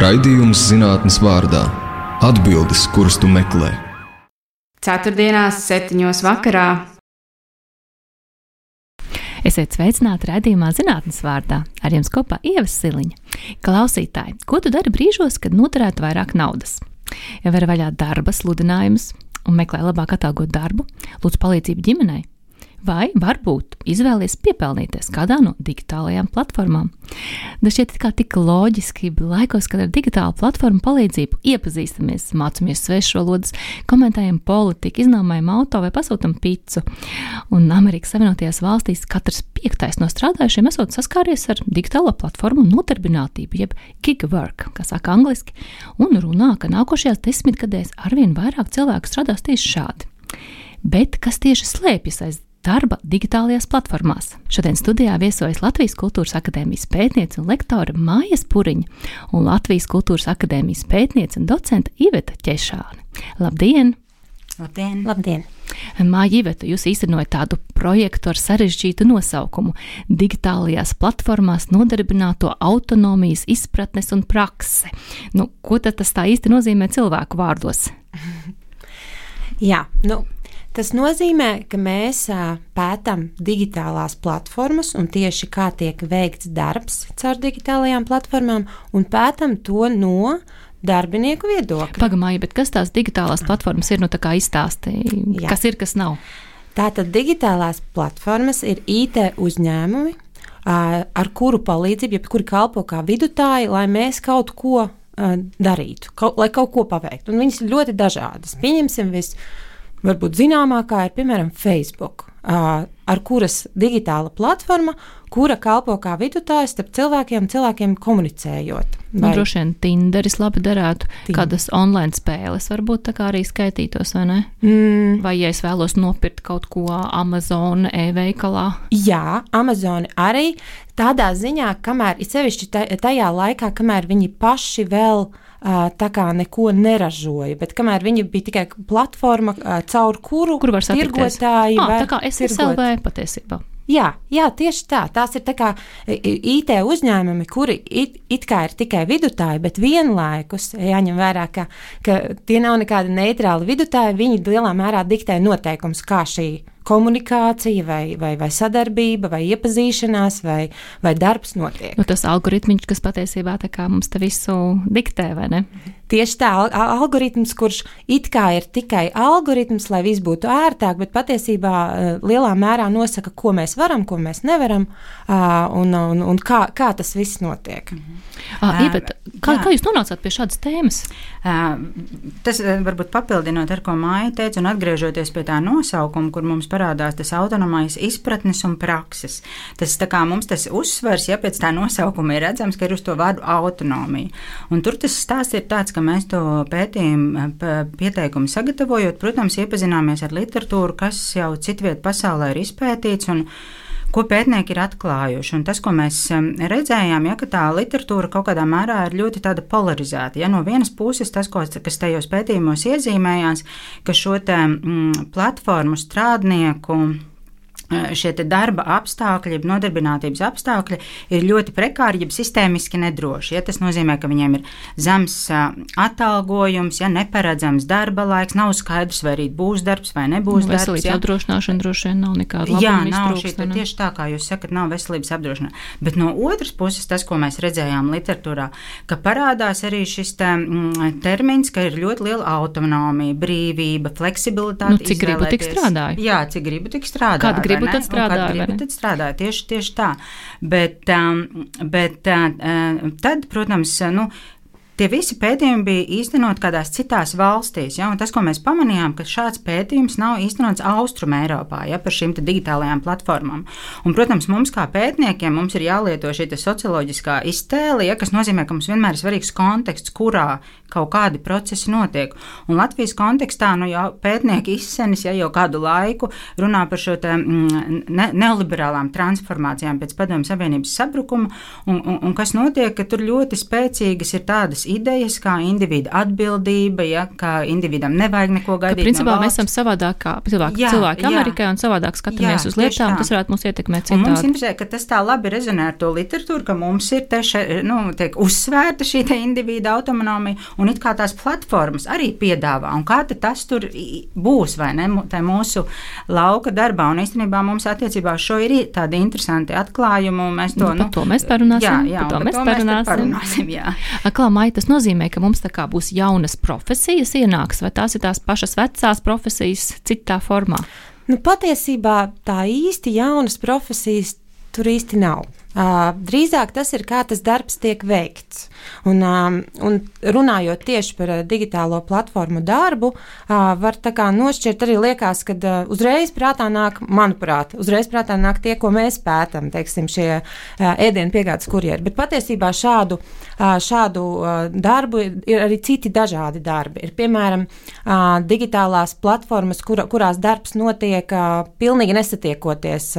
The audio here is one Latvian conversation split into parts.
Raidījums zinātnes vārdā - atbildes, kuras tu meklē. Ceturtdienās, septiņos vakarā. Esiet sveicināti raidījumā zinātnes vārdā. Ar jums kopā Ievas Siliņa. Klausītāji, ko tu dari brīžos, kad noturētu vairāk naudas? Ja ver vaļā darba sludinājumus un meklē labāk atalgot darbu, lūdzu palīdzību ģimenei vai varbūt izvēlies piepelnīties kādā no digitālajām platformām. Tas šķiet kā tik loģiski, laikos, kad ar digitālu platformu palīdzību iepazīstamies, mācāmies svešvalodas, komentējam politiku, iznāmājam auto vai pasūtam picu. Un Amerikas Savienotajās valstīs katrs piektais no strādājušiem esot saskāries ar digitālo platformu nodarbinātību, jeb gig work, kā saka angliski, un runā, ka nākošajās desmitgadēs arvien vairāk cilvēku strādās tieši šādi. Bet kas tieši slēpjas aiz darba digitālajās platformās. Šodien studijā viesojas Latvijas Kultūras Akadēmijas pētniece un lektore Mājas Puriņa un Latvijas Kultūras Akadēmijas pētniece un docente Iveta Ķešāne. Labdien! Labdien! Labdien. Māja Iveta, jūs īstenojat tādu projektu ar sarežģītu nosaukumu - Digitālajās platformās nodarbināto autonomijas izpratnes un prakse. Nu, ko tad tas tā īsti nozīmē cilvēku vārdos? Jā, nu, Tas nozīmē, ka mēs pētām digitālās platformas un tieši kā tiek veikts darbs caur digitālajām platformām, un pētām to no darbinieku viedokļa. Pagamāji, bet kas tās digitālās platformas ir? Nu, tā kā izstāstīja, kas ir, kas nav. Tātad digitālās platformas ir IT uzņēmumi, ar kuru palīdzību, jebkuri kalpo kā vidutāji, lai mēs kaut ko darītu, kaut, lai kaut ko paveiktu. Un viņas ir ļoti dažādas. Pieņemsim visu Varbūt zināmākā ir piemēram Facebook, ar kuras digitāla platforma, kura kalpo kā vidutājs starp cilvēkiem, cilvēkiem komunicējot. Nu, vai... Droši vien Tinderis labi derētu, Tinder. kādas online spēles varbūt tā kā arī skaitītos, vai ne? Mm. Vai ja es vēlos nopirkt kaut ko Amazon e-veikalā? Jā, Amazon arī tādā ziņā, kamēr ir sevišķi tajā laikā, kamēr viņi paši vēl uh, tā kā neko neražoja. Bet kamēr viņi bija tikai platforma, caur kuru Kur var tirgotāji ah, tā kā es SLV patiesībā. Jā, jā, tieši tā. Tās ir tā kā IT uzņēmumi, kuri it, it kā ir tikai vidutāji, bet vienlaikus jāņem vērā, ka, ka tie nav nekādi neitrāli vidutāji. Viņi lielā mērā diktē noteikumus, kā šī komunikācija, vai, vai, vai sadarbība, vai iepazīšanās, vai, vai darbs notiek. Nu, tas algoritms, kas patiesībā mums te visu diktē, vai ne? Tieši tā, al algoritms, kurš it kā ir tikai algoritms, lai viss būtu ērtāk, bet patiesībā uh, lielā mērā nosaka, ko mēs varam, ko mēs nevaram, un, un, un kā, kā tas viss notiek. Mm -hmm. uh, Iebet, kā, jā. kā jūs nonācāt pie šādas tēmas? Uh, tas varbūt papildinot ar ko Māja teica, un atgriežoties pie tā nosaukuma, kur mums parādās tas autonomais izpratnes un prakses. Tas kā mums tas uzsvers, ja pēc tā nosaukuma ir redzams, ka ir uz to vārdu autonomija. Un tur tas stāsts ir tāds, ka mēs to pētījumu pieteikumu sagatavojot, protams, iepazināmies ar literatūru, kas jau citviet pasaulē ir izpētīts. Un, ko pētnieki ir atklājuši. Un tas, ko mēs redzējām, ja, tā literatūra kaut kādā mērā ir ļoti polarizēta. Ja, no vienas puses, tas, ko, kas tajos pētījumos iezīmējās, ka šo te, mm, platformu strādnieku šie darba apstākļi, nodarbinātības apstākļi ir ļoti prekāri, jeb sistēmiski nedroši. Ja, tas nozīmē, ka viņiem ir zems eh, atalgojums, ja neparedzams darba laiks, nav skaidrs, vai arī būs darbs vai nebūs nu, darbs. Veselības ja. apdrošināšana droši vien nav nekāda labuma. Jā, nav šī tieši tā, kā jūs sakat, nav veselības apdrošināšana. Bet no otras puses, tas, ko mēs redzējām literatūrā, ka parādās arī šis te, mm, termins, ka ir ļoti liela autonomija, brīvība, fleksibilitāte. Nu, cik gribu, tik strādāju. Jā, cik gribu, tik strādāju. Gribu, gribu, tad strādāju. Gribu, tad strādāju. Tieši, tieši tā. Bet, um, bet uh, tad, protams, nu, Tie visi pētījumi bija īstenot kādās citās valstīs. Ja? Tas, ko mēs pamanījām, ka šāds pētījums nav īstenots Austrum Eiropā ja? par šīm digitālajām platformām. Un, protams, mums kā pētniekiem mums ir jālieto šī socioloģiskā iztēle, ja? kas nozīmē, ka mums vienmēr ir svarīgs konteksts, kurā kaut kādi procesi notiek. Un Latvijas kontekstā nu, jau pētnieki izsenis ja jau kādu laiku runā par šo te, mm, ne, neoliberālām transformācijām pēc Padomju Savienības sabrukuma, un, un, un kas notiek, ka tur ļoti spēcīgas ir tādas idejas, kā individa atbildība, ja, kā individam nevajag neko Ka, gaidīt. principā no mēs valsts. esam savādāk kā cilvēki, Jā, cilvēki jā. Amerikā un savādāk skatāmies Jā, uz lietām. tā. Tas varētu mūs ietekmēt Un mums citādi. interesē, ka tas tā labi rezonē ar to literatūru, ka mums ir teša, nu, tiek uzsvērta šī te individa autonomija, un it kā tās platformas arī piedāvā, un kā tad tas tur būs, vai ne, tai mūsu lauka darbā, un īstenībā mums attiecībā šo ir tādi interesanti atklājumi, un mēs to, Nu, par to mēs parunāsim, Jā, jā, par to mēs tad parunāsim. parunāsim, jā. Aklā maija tas nozīmē, ka mums tā kā būs jaunas profesijas ienāks, vai tās ir tās pašas vecās profesijas citā formā? Nu, patiesībā tā īsti jaunas profesijas tur īsti nav. Uh, drīzāk tas ir kā tas darbs tiek veikts. Un, um, un runājot tieši par uh, digitālo platformu darbu, uh, var tā kā nošķirt arī liekas, ka uh, uzreiz prātā nāk, manuprāt, uzreiz prātā nāk tie, ko mēs pētām, teiksim, šie ēdienu piegādes kurjeri. Bet patiesībā šādu, šādu darbu ir, arī citi dažādi darbi. Ir piemēram digitālās platformas, kura, kurās darbs notiek pilnīgi nesatiekoties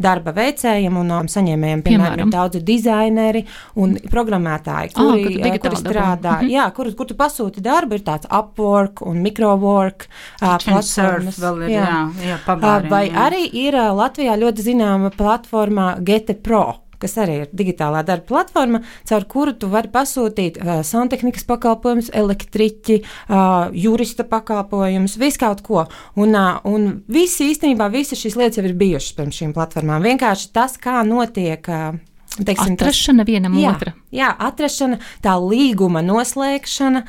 darba veicējiem un um, saņēmējiem. Piemēram, Piemēram? ir daudzi dizaineri un programmētāji, kuri, digitāli kuri strādā. Mhm. Jā, kur, kur tu pasūti darbu, ir tāds Upwork un Microwork uh, platformas. Vēl ir, jā, jā, Uh, pabāriem, Vai jā. arī ir Latvijā ļoti zināma platforma Gete Pro. Kas arī ir digitālā darba platforma, caur kuru tu vari pasūtīt uh, santehnikas pakalpojumus, elektriķi, uh, jurista pakalpojumus, visu kaut ko. Un, uh, un visi īstenībā visas šīs lietas jau ir bijušas pirms šīm platformām. Vienkārši tas, kā notiek. Uh, Teiksim, tas- Atrašana vienam jā, otra. Jā, atrašana, tā līguma noslēgšana,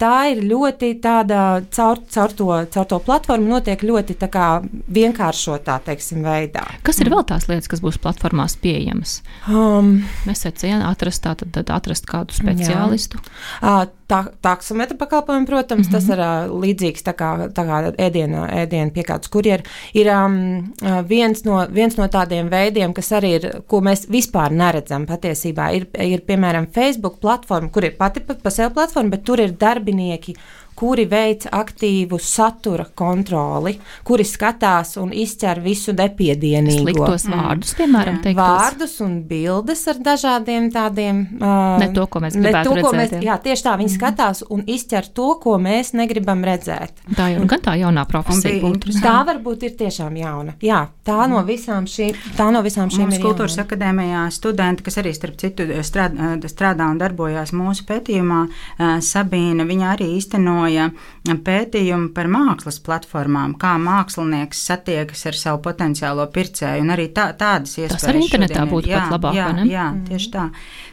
tā ir ļoti tāda, caur, caur, to, caur to platformu notiek ļoti kā vienkāršotā, teiksim, veidā. Kas ir vēl tās lietas, kas būs platformās pieejamas? Um, Mēs secējām, atrast, tātad, tad atrast kādu speciālistu. ā, tā, taksometra pakalpojumi, protams, mm -hmm. tas Mhm. ir ā, līdzīgs tā kā, tā kā ēdienu, ēdienu piekāpes kurjeri. Ir um, viens, no, viens no tādiem veidiem, kas arī ir, ko mēs vispār neredzam patiesībā, ir, ir piemēram Facebook platforma, kur ir pati pa, pa sevi platforma, bet tur ir darbinieki kuri veic aktīvu satura kontroli, kuri skatās un izķer visu nepiedienīgo. Sliktos vārdus, piemēram, teiktos. Vārdus un bildes ar dažādiem tādiem. Uh, Ne to, ko mēs gribētu to, ko redzēt, Mēs, jā. jā, tieši tā, viņi skatās un izķer to, ko mēs negribam redzēt. Tā jau ir gan tā jaunā profesija. bija būtu. Tā varbūt ir tiešām jauna. Jā, tā no visām šīm, tā no visām šīm Mums ir kultūras jauna. akadēmijā studenti, kas arī starp citu strādā, strādā un darbojās mūsu pētījumā, eh, Sabīna, viņa arī īstenoja pētījumu par mākslas platformām, kā mākslinieks satiekas ar savu potenciālo pircēju, arī tā, tādas iespējas. arī internetā būtu pat labāk, jā? Jā, tieši tā.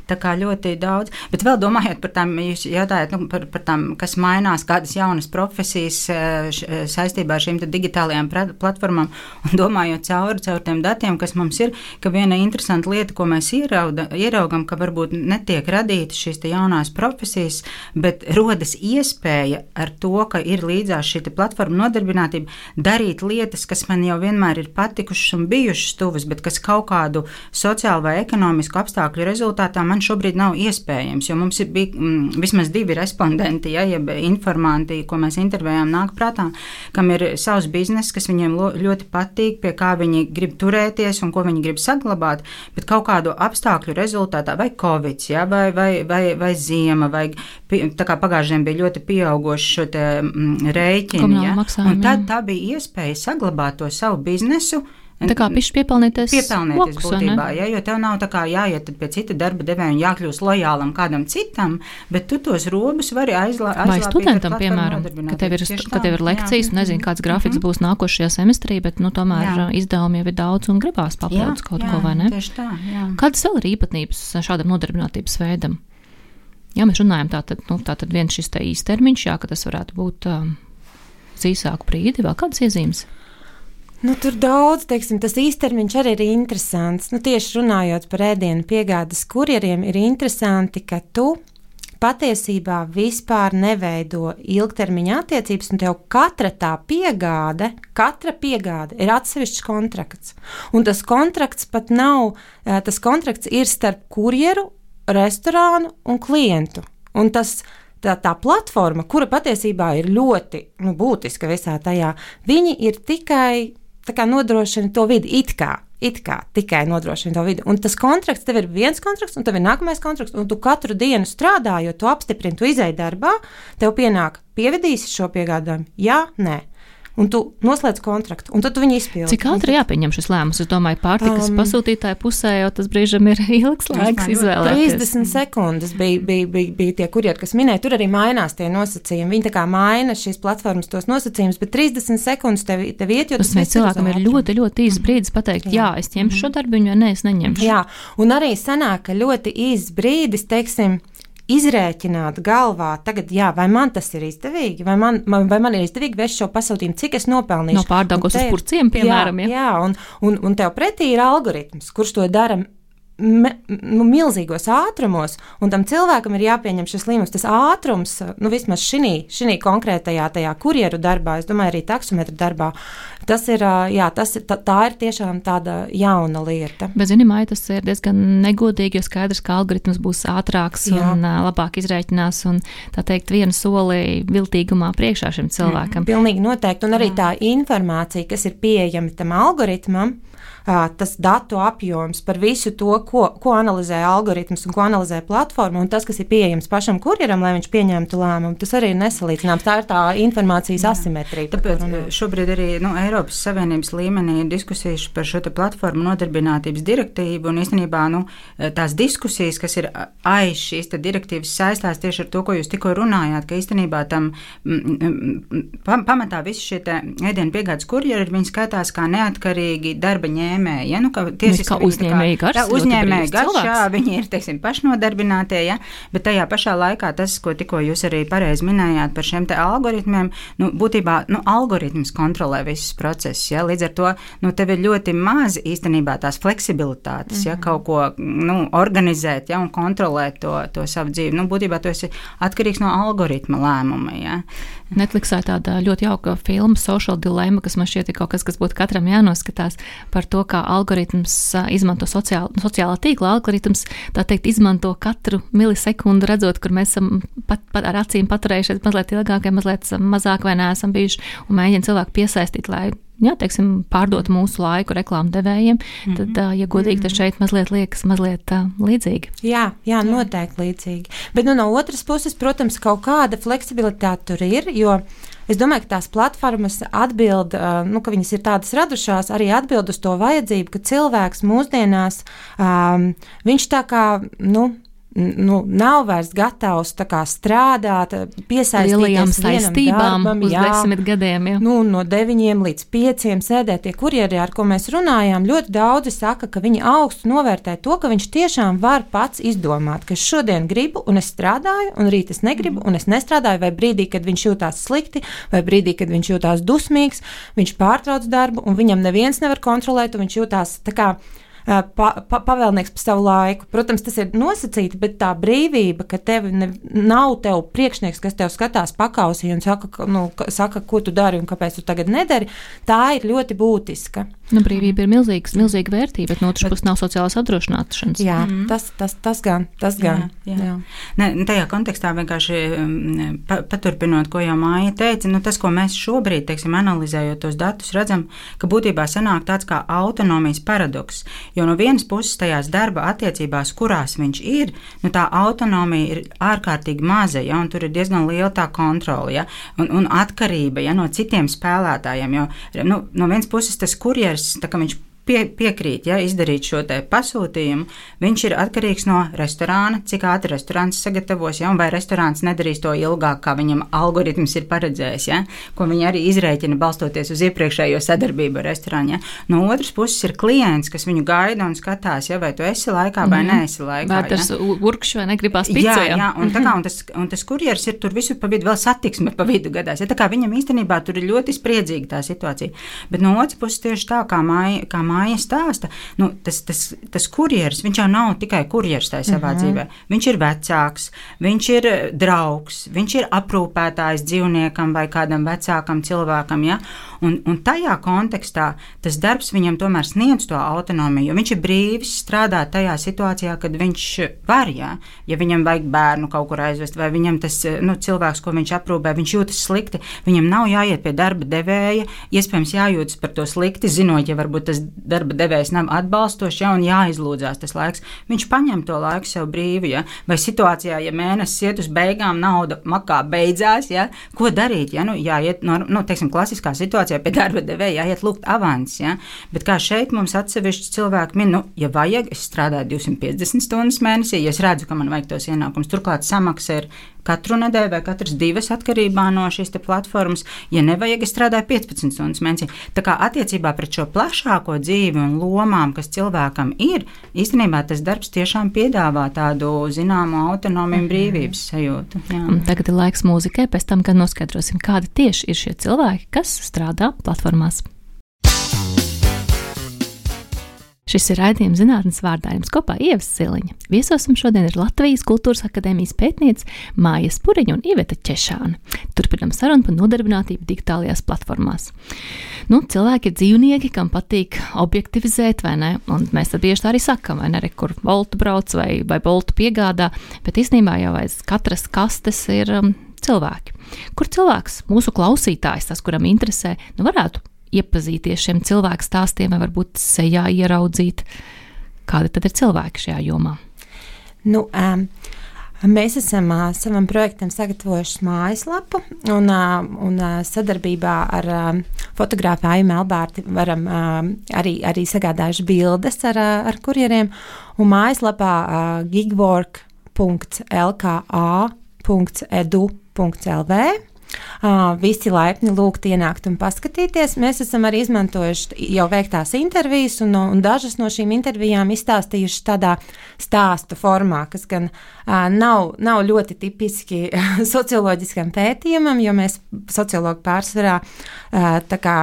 Tā kā ļoti daudz. Bet vēl domājot par tām, jūs jautājat nu, par, par tām, kas mainās, kādas jaunas profesijas eh, š, eh, saistībā ar šīm digitālajām platformām, un domājot cauri, caur tiem datiem, kas mums ir, ka viena interesanta lieta, ko mēs ierauda, ieraugam, ka varbūt netiek radītas šīs jaunās profesijas, bet rodas iespēja ar to, ka ir līdzās šī platforma nodarbinātība, darīt lietas, kas man jau vienmēr ir patikušas un bijušas tuvas, bet kas kaut kādu sociālu vai ekonomisku apstākļu rezultātā man šobrīd nav iespējams. Jo mums bija mm, vismaz divi respondenti, ja, jeb informanti, ko mēs intervējām, nāk prātā, kam ir savs bizness, kas viņiem ļoti patīk, pie kā viņi grib turēties un ko viņi grib saglabāt, bet kaut kādu apstākļu rezultātā, vai covid, ja, vai, vai, vai, vai ziema, vai pagājušajā bija ļoti pieauguši šo te, mm, rēķinu. Ja, maksājumi, tad jā. tā bija iespēja saglabāt to savu biznesu. Tā kā pišķi piepelnīties. Piepelnīties lokus, vai būtībā, ja, jo tev nav tā kā jāiet pie cita darba devēja un jākļūst lojālam kādam citam, bet tu tos robus vari aizlā- Vai aizlāpīt. ar studentam, piemēram, ka tev ir, ka tev ir jā. lekcijas, un nezinu, kāds grafiks būs nākošajā semestrī, bet nu, tomēr Jā. jā. izdevumi jau ir daudz un gribās papildus kaut jā, ko, vai ne? Tieši tā, jā. Kādas vēl ir īpatnības šādam nodarbinātības veidam? Jā, mēs runājam, tātad, nu, tātad viens šis te īstermiņš, jā, ka tas varētu būt um, uz īsāku brīdi, vēl kādas iezīmes. Nu, tur daudz, teiksim, tas īstermiņš arī ir interesants. Nu, tieši runājot par ēdienu piegādes kurjeriem, ir interesanti, ka tu patiesībā vispār neveido ilgtermiņa attiecības, un tev katra tā piegāde, katra piegāde ir atsevišķs kontrakts. Un tas kontrakts pat nav, eh, tas kontrakts ir starp kurjeru, restorānu un klientu. Un tas tā, tā platforma, kura patiesībā ir ļoti nu, būtiska visā tajā, viņi ir tikai nodrošina to vidi it kā. It kā tikai nodrošina to vidi. Un tas kontrakts, tev ir viens kontrakts, un tev ir nākamais kontrakts, un tu katru dienu strādājot, tu apstiprini, tu izēj darbā, tev pienāk, pievedīsi šo piegādājumu? Jā, nē un tu noslēdz kontraktu, un tad tu viņu izpildi. Cik ātri jāpieņem šis lēmums? Es domāju, pārtikas um, pasūtītāja pusē jau tas brīžam ir ilgs laiks izvēlēties. 30 sekundes bija, bija, bija, bija tie kurjeri, kas minēja, tur arī mainās tie nosacījumi. Viņi tā kā maina šīs platformas tos nosacījumus, bet 30 sekundes tev, tev iet, jo tas ir cilvēkam ir ļoti, ļoti īsts brīdis pateikt, jā, jā es ņemšu šo darbiņu, vai nē, es neņemšu. Jā, un arī sanāk, ka ļoti īsts brīdis, teiksim, izrēķināt galvā, tagad, jā, vai man tas ir izdevīgi, vai man, vai man ir izdevīgi vest šo pasūtījumu, cik es nopelnīšu. No pārdagos uz purciem, piemēram. Jā, jā un, un, un tev pretī ir algoritms, kurš to dara me, nu, milzīgos ātrumos, un tam cilvēkam ir jāpieņem šis līmenis. Tas ātrums, nu, vismaz šī konkrētajā tajā kurjeru darbā, es domāju, arī taksometra darbā, tas ir, jā, tas, tā, tā ir tiešām tāda jauna lieta. Bet, zinām, tas ir diezgan negodīgi, jo skaidrs, ka algoritms būs ātrāks jā. un labāk izrēķinās, un tā teikt, vienu soli viltīgumā priekšā šim cilvēkam. Mm, pilnīgi noteikti, un arī jā. tā informācija, kas ir pieejama tam algoritmam, tas datu apjoms par visu to, ko, ko analizē algoritms un ko analizē platforma, un tas, kas ir pieejams pašam kurjeram, lai viņš pieņemtu lēmumu, tas arī ir nesalīdzināms. Tā ir tā informācijas Jā. asimetrija. Tāpēc šobrīd arī nu, Eiropas Savienības līmenī ir diskusijas par šo platformu nodarbinātības direktīvu, un īstenībā nu, tās diskusijas, kas ir aiz šīs direktīvas, saistās tieši ar to, ko jūs tikko runājāt, ka īstenībā tam pamatā visi šie ēdienu piegādes kurjeri, viņi skaitās kā neatkarīgi darba ņēmēji ņēmēji. Ja? Nu, kā tiesiski, kā uzņēmēji gars. Jā, uzņēmēji gars, jā, viņi ir, teiksim, pašnodarbinātie, ja? bet tajā pašā laikā tas, ko tikko jūs arī pareizi minējāt par šiem algoritmiem, nu, būtībā, nu, algoritms kontrolē visus procesus, ja? līdz ar to, nu, tev ir ļoti maz īstenībā tās fleksibilitātes, mm -hmm. ja, mhm. kaut ko, nu, organizēt, ja, un kontrolēt to, to savu dzīvi. Nu, būtībā tu esi atkarīgs no algoritma lēmuma, ja. Netflixā tāda ļoti jauka filma Social Dilemma, kas man šķiet ir kaut kas, kas būtu katram jānoskatās par to, kā algoritms izmanto sociāla, sociālā tīkla algoritms, tā teikt, izmanto katru milisekundi, redzot, kur mēs esam pat, pat ar acīm paturējušies mazliet ilgāk, mazliet mazāk, vai neesam bijuši, un mēģina cilvēku piesaistīt, lai jā, teiksim, pārdot mūsu laiku reklāmu devējiem, mm -hmm. tad, ja godīgi, tas šeit mazliet liekas mazliet uh, līdzīgi. Jā, jā, noteikti līdzīgi. Bet nu, no otras puses, protams, kaut kāda fleksibilitāte tur ir, jo Es domāju, ka tās platformas atbild, nu, ka viņas ir tādas radušās, arī atbild uz to vajadzību, ka cilvēks mūsdienās, um, viņš tā kā, nu, nu, nav vairs gatavs kā, strādāt, piesaistīties saistībām darbam, uz jā, desmit gadiem. Jā. Nu, no deviņiem līdz pieciem sēdēt tie kurjeri, ar ko mēs runājām. Ļoti daudzi saka, ka viņi augstu novērtē to, ka viņš tiešām var pats izdomāt, ka šodien gribu un es strādāju, un rīt es negribu un es nestrādāju, vai brīdī, kad viņš jūtās slikti, vai brīdī, kad viņš jūtās dusmīgs, viņš pārtrauc darbu un viņam neviens nevar kontrolēt, un viņš jūtās tā kā pa, pa, pavēlnieks par savu laiku. Protams, tas ir nosacīti, bet tā brīvība, ka tev ne, nav tev priekšnieks, kas tev skatās pakausī un saka, nu, saka, ko tu dari un kāpēc tu tagad nedari, tā ir ļoti būtiska. Nu, brīvība ir milzīgs, milzīga vērtība, bet no otras puses nav sociālās apdrošināšanas. Jā, mm. tas, tas, tas gan. Tas gan jā, jā. Jā. Ne, tajā kontekstā vienkārši mm, pa, paturpinot, ko jau Māja teica, nu, tas, ko mēs šobrīd, teiksim, analizējot tos datus, redzam, ka būtībā sanāk tāds kā autonomijas paradoks. Jo no vienas puses tajās darba attiecībās, kurās viņš ir, nu, tā autonomija ir ārkārtīgi maza, ja, un tur ir diezgan liela tā kontrole ja, un, un atkarība ja, no citiem spēlētājiem. Jo nu, no vienas puses tas kurjeris kurjers, tā kā viņš pie, piekrīt, ja izdarīt šo pasūtījumu, viņš ir atkarīgs no restorāna, cik ātri restorāns sagatavos, ja, un vai restorāns nedarīs to ilgāk, kā viņam algoritms ir paredzējis, ja, ko viņi arī izrēķina balstoties uz iepriekšējo sadarbību ar restorānu. Ja. No otras puses ir klients, kas viņu gaida un skatās, ja, vai tu esi laikā vai mm. neesi laikā. Vai tas ja. urkšs vai negribās pizza? Jā, jā, un, tā kā, un, tas, un tas kurjeris ir tur visur pa vidu, vēl satiksme pa vidu gadās. Ja, tā kā viņam īstenībā tur ir ļoti spriedzīga tā situācija. Bet no otras puses tieši tā, kā māja, kā māja māja stāsta, nu, tas, tas, tas kurjeris, viņš jau nav tikai kurjeris tajā savā mm -hmm. dzīvē. Viņš ir vecāks, viņš ir eh, draugs, viņš ir aprūpētājs dzīvniekam vai kādam vecākam cilvēkam. Ja? Un, un tajā kontekstā tas darbs viņam tomēr sniedz to autonomiju, jo viņš ir brīvis strādāt tajā situācijā, kad viņš var, ja, ja viņam vajag bērnu kaut kur aizvest, vai viņam tas nu, cilvēks, ko viņš aprūpē, viņš jūtas slikti, viņam nav jāiet pie darba devēja, iespējams jājūtas par to slikti, zinot, ja varbūt tas darba devējs nav atbalstošs, ja un jāizlūdzās tas laiks. Viņš paņem to laiku sev brīvi, ja? vai situācijā, ja mēnesis iet uz beigām, nauda makā beidzās, ja? ko darīt? Ja? Nu, jāiet, no, nu, teiksim, klasiskā situācijā pie darba devēja jāiet lūgt avans, ja? bet kā šeit mums atsevišķi cilvēki min, nu, ja vajag, es strādāju 250 stundas mēnesī, ja es redzu, ka man vajag tos ienākumus, turklāt samaksa ir katru nedēļu vai katras divas atkarībā no šīs platformas. Ja nevajag, es strādāju 15 stundas mēnesī. Tā kā attiecībā pret šo plašāko dzīvi un lomām, kas cilvēkam ir, īstenībā tas darbs tiešām piedāvā tādu zināmu autonomiju un brīvības sajūtu. Jā. Tagad ir laiks mūzikai, pēc tam, kad noskaidrosim, kādi tieši ir šie cilvēki, kas strādā platformās. Šis ir raidījums zinātnes vārdā jums kopā Ievas Siliņa. Viesosim šodien ir Latvijas Kultūras akadēmijas pētniece Māja Spuriņa un Iveta Češāna. Turpinam sarunu par nodarbinātību digitālajās platformās. Nu, cilvēki ir dzīvnieki, kam patīk objektivizēt, vai ne? Un mēs tad bieži tā arī sakam, vai ne, re, kur boltu brauc vai, vai boltu piegādā, bet īstenībā jau aiz katras kastes ir um, cilvēki. Kur cilvēks, mūsu klausītājs, tas, kuram interesē, nu varētu iepazīties šiem cilvēku stāstiem, vai varbūt sejā ieraudzīt, kādi tad ir cilvēki šajā jomā? Nu, um, Mēs esam uh, savam projektam sagatavojuši mājaslapu, un, uh, un uh, sadarbībā ar uh, fotogrāfu Aiju Melbārti varam uh, arī, arī sagādājuši bildes ar, uh, ar kurjeriem. Un mājaslapā uh, gigwork.lka.edu.lv Visi laipni lūgt ienākt un paskatīties. Mēs esam arī izmantojuši jau veiktās intervijas, un, un dažas no šīm intervijām izstāstījuši tādā stāstu formā, kas gan nav, nav ļoti tipiski socioloģiskam pētījumam, jo mēs sociologi pārsvarā tā kā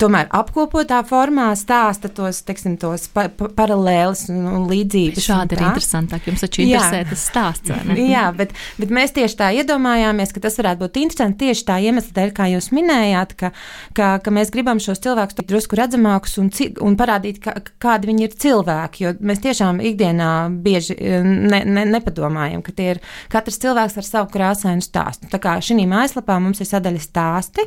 tomēr apkopotā formā stāsta tos, teiksim, tos pa, pa, paralēlus un, un līdzības. Šādi ir interesantāk. Jums taču interesē tas stāsts. Jā, bet, bet mēs tieši tā iedomājāmies, ka tas varētu būt interesanti tieši tā iemesla dēļ, kā jūs minējāt, ka, ka, ka mēs gribam šos cilvēkus drusku redzamākus un, un parādīt, ka, kādi viņi ir cilvēki. Jo mēs tiešām ikdienā bieži ne, ne, nepadomājam, ka tie ir katrs cilvēks ar savu krāsainu stāstu. Tā kā šī mājaslapā mums ir sadaļa stāsti.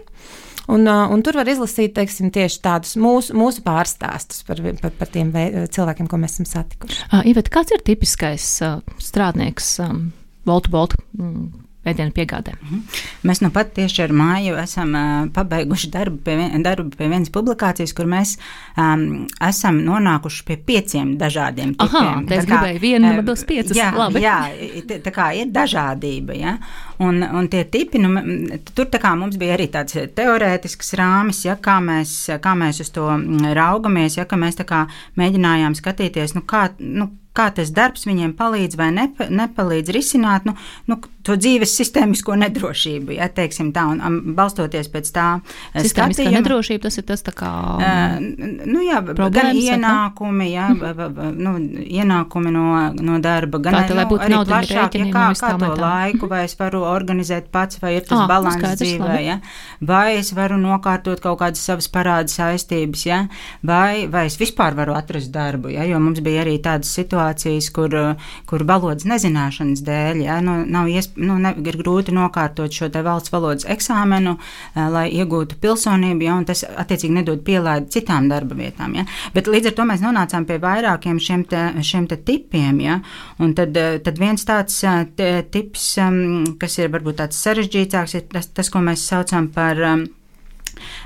Un, un tur var izlasīt teiksim, tieši tādus mūsu, mūsu pārstāstus par, par, par tiem cilvēkiem, ko mēs esam satikuši. Ivet, kāds ir tipiskais strādnieks Boltu? Mm ēdienu piegādē. -hmm. Mēs nu pat tieši ar māju esam pabeiguši darbu pie, darbu pie vienas publikācijas, kur mēs um, esam nonākuši pie pieciem dažādiem tipiem. Aha, tā es gribēju vienu, uh, dos piecas. Jā, Labi. jā tā, tā kā ir dažādība, ja? un, un tie tipi, nu, tur tā kā mums bija arī tāds teorētisks rāmis, ja, kā mēs, kā mēs uz to raugamies, ja, ka mēs tā kā mēģinājām skatīties, nu, kā, nu, kā tas darbs viņiem palīdz vai nepa, nepalīdz risināt nu, nu, to dzīves sistēmisko nedrošību. Ja, tā, un, um, balstoties pēc tā, sistēmiskā skatījuma, nedrošība tas ir tas kā. Uh, nu, jā, gan ienākumi, jā, nu, ienākumi no, no darba, gan tā, nu, arī plašāk, ja, kā, kā to laiku, vai es varu organizēt pats, vai ir tas ah, balans dzīvē, ja, vai es varu nokārtot kaut kādas savas parādu saistības, ja, vai, vai es vispār varu atrast darbu, ja, jo mums bija arī tādas situācijas, situācijas, kur, kur valodas nezināšanas dēļ ja, nu, nav iesp, nu, ne, ir grūti nokārtot šo valsts valodas eksāmenu, eh, lai iegūtu pilsonību, ja, un tas attiecīgi nedod pielaidi citām darba vietām. Ja. Bet līdz ar to mēs nonācām pie vairākiem šiem, te, šiem te tipiem. Ja, un tad, eh, tad viens tāds eh, te, tips, kas ir varbūt tāds sarežģītāks, ir tas, tas ko mēs saucam par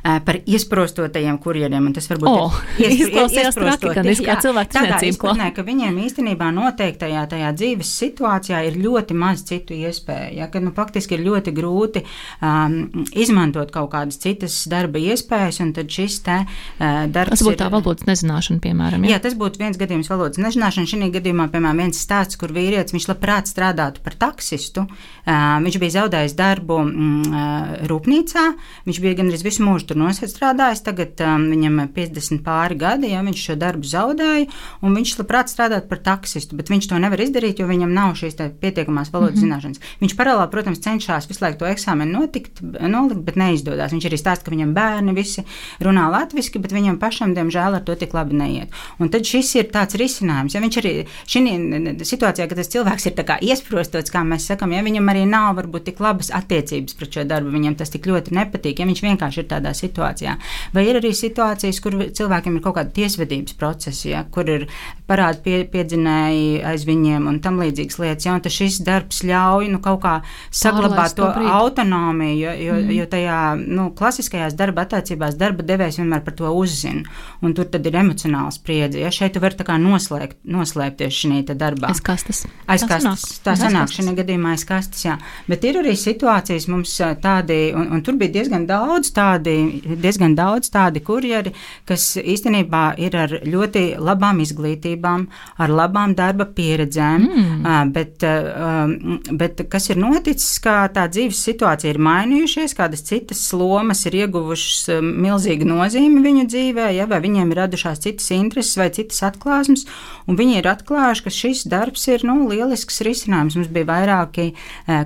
par iesprostotajiem kurjeriem. Tas varbūt oh, ir iesprostoti, kā cilvēku. Nē, ka viņiem īstenībā noteiktajā tajā dzīves situācijā ir ļoti maz citu iespēju. Ja, ka, nu, faktiski ir ļoti grūti um, izmantot kaut kādas citas darba iespējas, un tad šis te uh, darbs. Tas būtu tā valodas nezināšana, piemēram. Ja? Jā, tas būtu viens gadījums valodas nezināšana. Šī gadījumā, piemēram, viens stāsts, kur vīrietis, viņš labprāt strādātu par taksistu. Uh, viņš bija zaudējis darbu mm, rūpnīcā, viņš bija gandrīz visu mūžu tur nostrādājis, tagad um, viņam ir 50 pāri gadi, ja viņš šo darbu zaudēja, un viņš labprāt strādāt par taksistu, bet viņš to nevar izdarīt, jo viņam nav šīs pietiekamās valodas mm -hmm. zināšanas. Viņš paralēli, protams, cenšas visu laiku to eksāmenu notikt, nolikt, bet neizdodas. Viņš arī stāsta, ka viņam bērni visi runā latviešu, bet viņam pašam, diemžēl, ar to tik labi neiet. Un tad šis ir tāds risinājums. Ja viņš arī šī situācijā, kad tas cilvēks ir iesprostots, kā mēs sakām, ja viņam arī nav varbūt tik labas attiecības pret šo darbu, viņam tas tik ļoti nepatīk, ja viņš vienkārši ir tādā situācijā. Vai ir arī situācijas, kur cilvēkiem ir kaut kāda tiesvedības procesi, ja, kur ir parādi pie, piedzinēji aiz viņiem un tam līdzīgas lietas. Ja, un šis darbs ļauj nu, kaut kā saglabāt to, to autonomiju, jo, jo, mm. jo tajā nu, klasiskajās darba attiecībās darba devējs vienmēr par to uzzina. Un tur tad ir emocionāla spriedze. Ja šeit tu vari noslēgt, noslēpties šajā darbā. Aiz kastes. Aiz kastes. Tā sanāk šajā gadījumā aiz kastes, jā. Bet ir arī situācijas mums tādi, un, un tur bija diezgan daudz tādi, diezgan daudz tādi kurjeri, kas īstenībā ir ar ļoti labām izglītībām, ar labām darba pieredzēm, mm. bet, bet kas ir noticis, ka tā dzīves situācija ir mainījušies, kādas citas lomas ir ieguvušas milzīgu nozīmi viņu dzīvē, ja, vai viņiem ir radušās citas intereses vai citas atklāsmes, un viņi ir atklājuši, ka šis darbs ir nu, lielisks risinājums. Mums bija vairāki,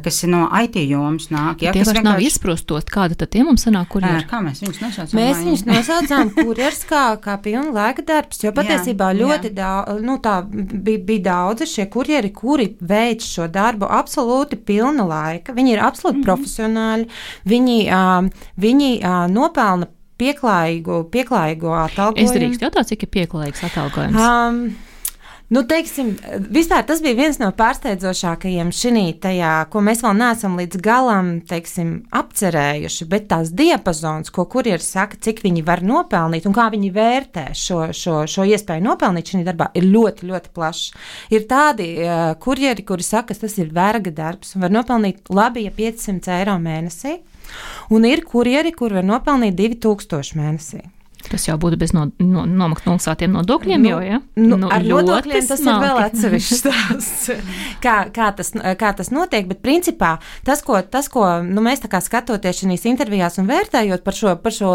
kas no IT jomas nāk. Ja, tie vairs vienkārši... nav izprostot, kāda tad tie mums sanāk, kur ir. Kā mēs viņus nosaucām? Mēs viņus nosaucām kurjers kā, kā pilna laika darbs, jo patiesībā jā, ļoti jā. daudz, nu tā bija, bija daudzi šie kurjeri, kuri veic šo darbu absolūti pilna laika. Viņi ir absolūti mm -hmm. profesionāļi, viņi, uh, viņi uh, nopelna pieklājīgu, pieklājīgu atalgojumu. Es drīkstu jautāt, cik ir pieklājīgs atalgojums? Um, Nu, teiksim, vispār tas bija viens no pārsteidzošākajiem šī tajā, ko mēs vēl neesam līdz galam teiksim, apcerējuši. Bet tās diapazons, ko kurjeris saka, cik viņi var nopelnīt un kā viņi vērtē šo, šo, šo iespēju nopelnīt šajā darbā, ir ļoti, ļoti plašs. Ir tādi uh, kurjeri, kuri saka, ka tas ir verga darbs un var nopelnīt labi, ja 500 eiro mēnesī. Un ir kurjeri, kur var nopelnīt 2000 mēnesī. Tas jau būtu bez no, no, nomaksātiem nodokļiem, nu, jau, ja? Nu, nu, ar nodokļiem tas smalki. ir vēl atsevišķs stāsts, kā, kā, tas, kā tas notiek, bet principā tas, ko, tas, ko nu, mēs tā kā skatoties šīs intervijās un vērtējot par šo, par šo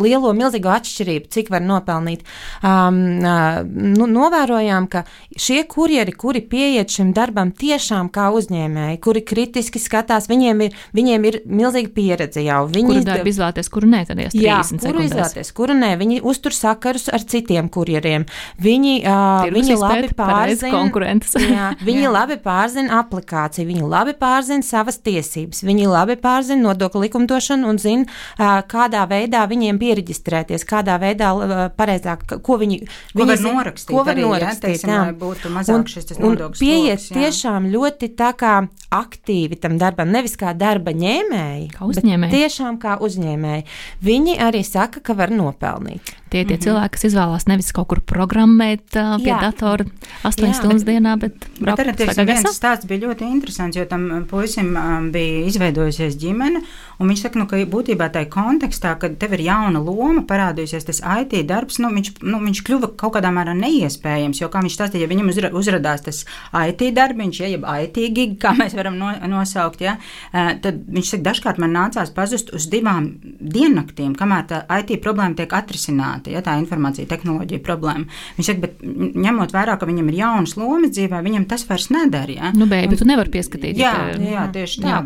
lielo, milzīgo atšķirību, cik var nopelnīt. Um, uh, nu, novērojām, ka šie kurjeri, kuri pieiet šim darbam tiešām kā uzņēmēji, kuri kritiski skatās, viņiem ir, viņiem ir milzīga pieredze jau. Viņi kuru darbu izvēlēties, kuru nē, tad jāsaka. Jā, kuru sekundēs. izvēlēties, kuru nē, viņi uztur sakarus ar citiem kurjeriem. Viņi, uh, viņi labi pārzina, jā, viņi jā. labi pārzina aplikāciju, viņi labi pārzina savas tiesības, viņi labi pārzina nodokļu likumdošanu un zina, uh, kādā veidā viņiem pieregistrēties, kādā veidā pareizāk, ko viņi, ko viņi var zin, norakstīt. Ko var arī, norakstīt, jā, teiksim, jā. lai būtu mazāk un, šis nodoklis. Pieiet sloks, tiešām ļoti tā kā aktīvi tam darbam, nevis kā darba ņēmēji, kā uzņēmēji. tiešām kā uzņēmēji. Viņi arī saka, ka var nopelnīt. Tie ir tie mm -hmm. cilvēki, kas izvēlās nevis kaut kur programmēt uh, pie jā. datora 8 jā, stundas bet, dienā, bet bet arī tas viens stāsts bija ļoti interesants, jo tam puisim um, bija izveidojusies ģimene, un viņš saka, nu, ka būtībā tajā kontekstā, kad tev ir jauna loma, parādījusies tas IT darbs, nu, viņš, nu, viņš kļuva kaut kādā mērā neiespējams, jo, kā viņš stāstīja, ja viņam uzra, uzradās tas IT darbiņš, ja, jeb IT gig, kā mēs varam no, nosaukt, ja, tad viņš saka, dažkārt man nācās pazust uz divām diennaktīm, kamēr tā IT problēma tiek atrisināta risināta, ja tā informācija tehnoloģija problēma. Viņš saka, bet ņemot vērā, ka viņam ir jaunas lomas dzīvē, viņam tas vairs nedara. Ja? Nu, bet tu nevari pieskatīt. Jā, tā, jā tieši tā. Jā,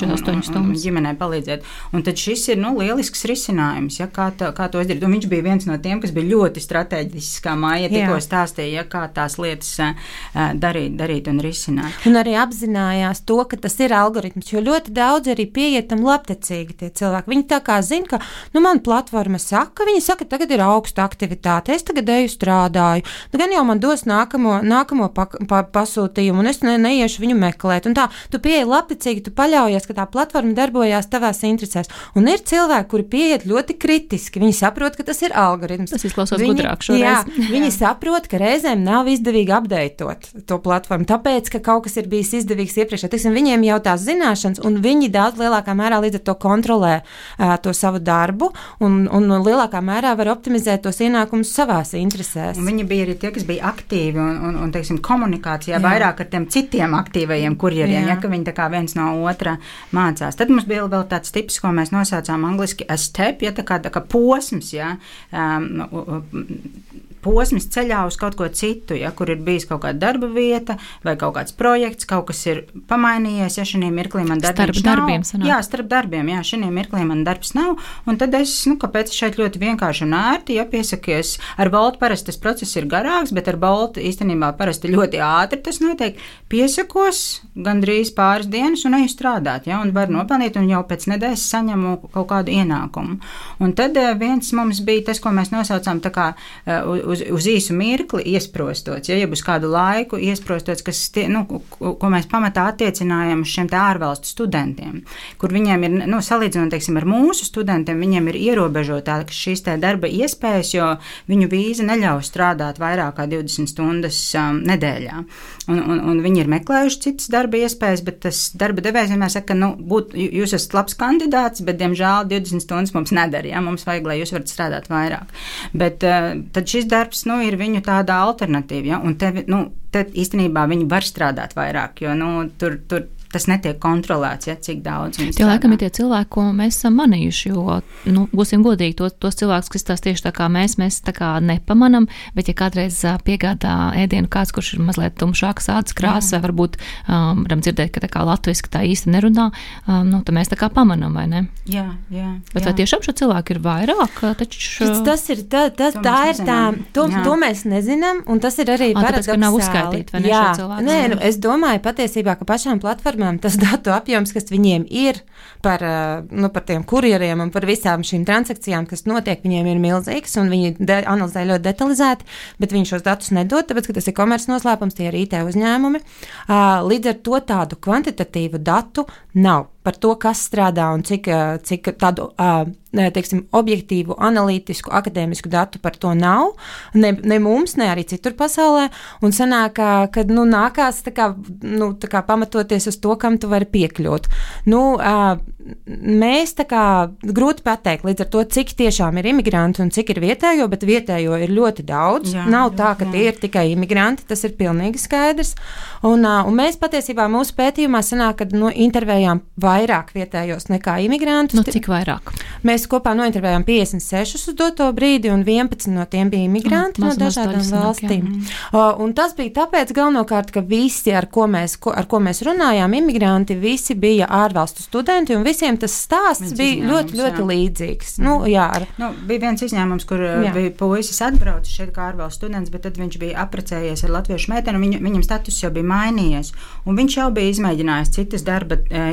48 stundas. Ģimenei palīdzēt. Un tad šis ir nu, lielisks risinājums, ja, kā, tā, kā to izdarīt. Un viņš bija viens no tiem, kas bija ļoti strateģisks, kā māja tikko stāstīja, ja, kā tās lietas darīt, darīt un risināt. Un arī apzinājās to, ka tas ir algoritms, jo ļoti daudz arī pieietam labtecīgi tie cilvēki. Viņi tā kā zina, ka, nu, man platforma saka, viņi saka, tagad ir augsta aktivitāte, es tagad eju strādāju, nu, gan jau man dos nākamo, nākamo pa, pa, pasūtījumu, un es ne, neiešu viņu meklēt. Un tā, tu pieeji labticīgi, tu paļaujies, ka tā platforma darbojās tavās interesēs. Un ir cilvēki, kuri pieiet ļoti kritiski. Viņi saprot, ka tas ir algoritms. Tas izklausās viņi, gudrāk šoreiz. Jā, viņi saprot, ka reizēm nav izdevīgi apdeitot to platformu, tāpēc, ka kaut kas ir bijis izdevīgs iepriekš. Tiksim, viņiem jau tās zināšanas, un viņi daudz lielākā mērā līdz ar to kontrolē uh, to savu darbu, un, un lielākā mērā var optimizēt tos ienākumus savās interesēs. Un viņi bija arī tie, kas bija aktīvi un, un, un teiksim, komunikācijā Jā. vairāk ar tiem citiem aktīvajiem kurjeriem, ja viņi tā kā viens no otra mācās. Tad mums bija vēl tāds tips, ko mēs nosaucām angliski as step, ja tā kā, tā kā posms, ja, um, posms ceļā uz kaut ko citu, ja, kur ir bijis kaut kāda darba vieta vai kaut kāds projekts, kaut kas ir pamainījies, ja šī mirklī man darbs starp darbiem. Sanāk. Jā, starp darbiem, jā, šī mirklī man darbs nav, un tad es, nu, kāpēc šeit ļoti vienkārši un ērti, ja piesakies ar Boltu, parasti tas process ir garāks, bet ar Boltu īstenībā parasti ļoti ātri tas notiek. Piesakos gandrīz pāris dienas un eju strādāt, ja, un var nopelnīt, un jau pēc nedēļas saņemu kaut kādu ienākumu. Un tad eh, viens mums bija tas, ko mēs nosaucām tā kā eh, uz, uz īsu mirkli iesprostots, ja, ja uz kādu laiku iesprostots, kas, tie, nu, ko mēs pamatā attiecinājam uz šiem ārvalstu studentiem, kur viņiem ir, nu, salīdzinot, teiksim, ar mūsu studentiem, viņiem ir ierobežotākas šīs te darba iespējas, jo viņu vīza neļauj strādāt vairāk kā 20 stundas um, nedēļā. Un, un, un viņi ir meklējuši citas darba iespējas, bet tas darba devējs vienmēr saka, ka nu, būt, jūs esat labs kandidāts, bet, diemžēl, 20 stundas mums nedara. Ja? Mums vajag, lai jūs varat strādāt vairāk. Bet uh, tad šis darbs nu, ir viņu tāda alternatīva. Ja? Un te, nu, te īstenībā viņi var strādāt vairāk, jo nu, tur, tur tas netiek kontrolēts, ja cik daudz viņi strādā. Tie laikam ir tie cilvēki, ko mēs esam manījuši, jo, nu, būsim godīgi, tos, tos cilvēkus, kas tās tieši tā kā mēs, mēs tā kā nepamanam, bet ja kādreiz piegādā ēdienu kāds, kurš ir mazliet tumšāks ādas krāsa, vai varbūt um, varam dzirdēt, ka tā kā latviski tā īsti nerunā, um, nu, tad mēs tā kā pamanam, vai ne? Jā, jā. Bet jā. vai tiešām šo cilvēku ir vairāk? Taču... Tas, tas ir, tā, tas, tā ir tā, to, jā. to mēs nezinām, un tas ir arī paradoxāli. Tāpēc, ka nav uzskaitīti, vai ne, jā. Nē, nu, es domāju patiesībā, ka pašām platformām platformām tas datu apjoms, kas viņiem ir par, nu, par tiem kurjeriem un par visām šīm transakcijām, kas notiek, viņiem ir milzīgs un viņi analizē ļoti detalizēti, bet viņi šos datus nedod, tāpēc, ka tas ir komerces noslēpums, tie ir IT uzņēmumi. Līdz ar to tādu kvantitatīvu datu nav par to, kas strādā un cik, cik tādu teiksim, objektīvu, analītisku, akadēmisku datu par to nav. Ne, ne mums, ne arī citur pasaulē. Un sanāk, ka nu, nākās kā, nu, kā pamatoties uz to, kam tu vari piekļūt. Nu, mēs tā kā grūti pateikt līdz ar to, cik tiešām ir imigranti un cik ir vietējo, bet vietējo ir ļoti daudz. Jā, Nav tā, ka jā. tie ir tikai imigranti, tas ir pilnīgi skaidrs. Un, un mēs patiesībā mūsu pētījumā sanāk, ka nu, intervējām vairāk vietējos nekā imigrantus. Nu, cik vairāk? Mēs kopā nointervējām 56 uz doto brīdi, un 11 no tiem bija imigranti mm, no dažādām valstīm. Mm. Un tas bija tāpēc galvenokārt, ka visi, ar ko mēs, ko, ar ko mēs runājām, imigranti, visi bija ārvalstu studenti, un visiem tas stāsts viens bija ļoti, ļoti jā. līdzīgs. Nu, jā, ar... nu, bija viens izņēmums, kur jā. bija puisis atbraucis šeit kā ārvalstu students, bet tad viņš bija apprecējies ar latviešu meiteni, un viņu, viņam status jau bija mainījies. Un viņš jau bija izmēģinājis citas darba e,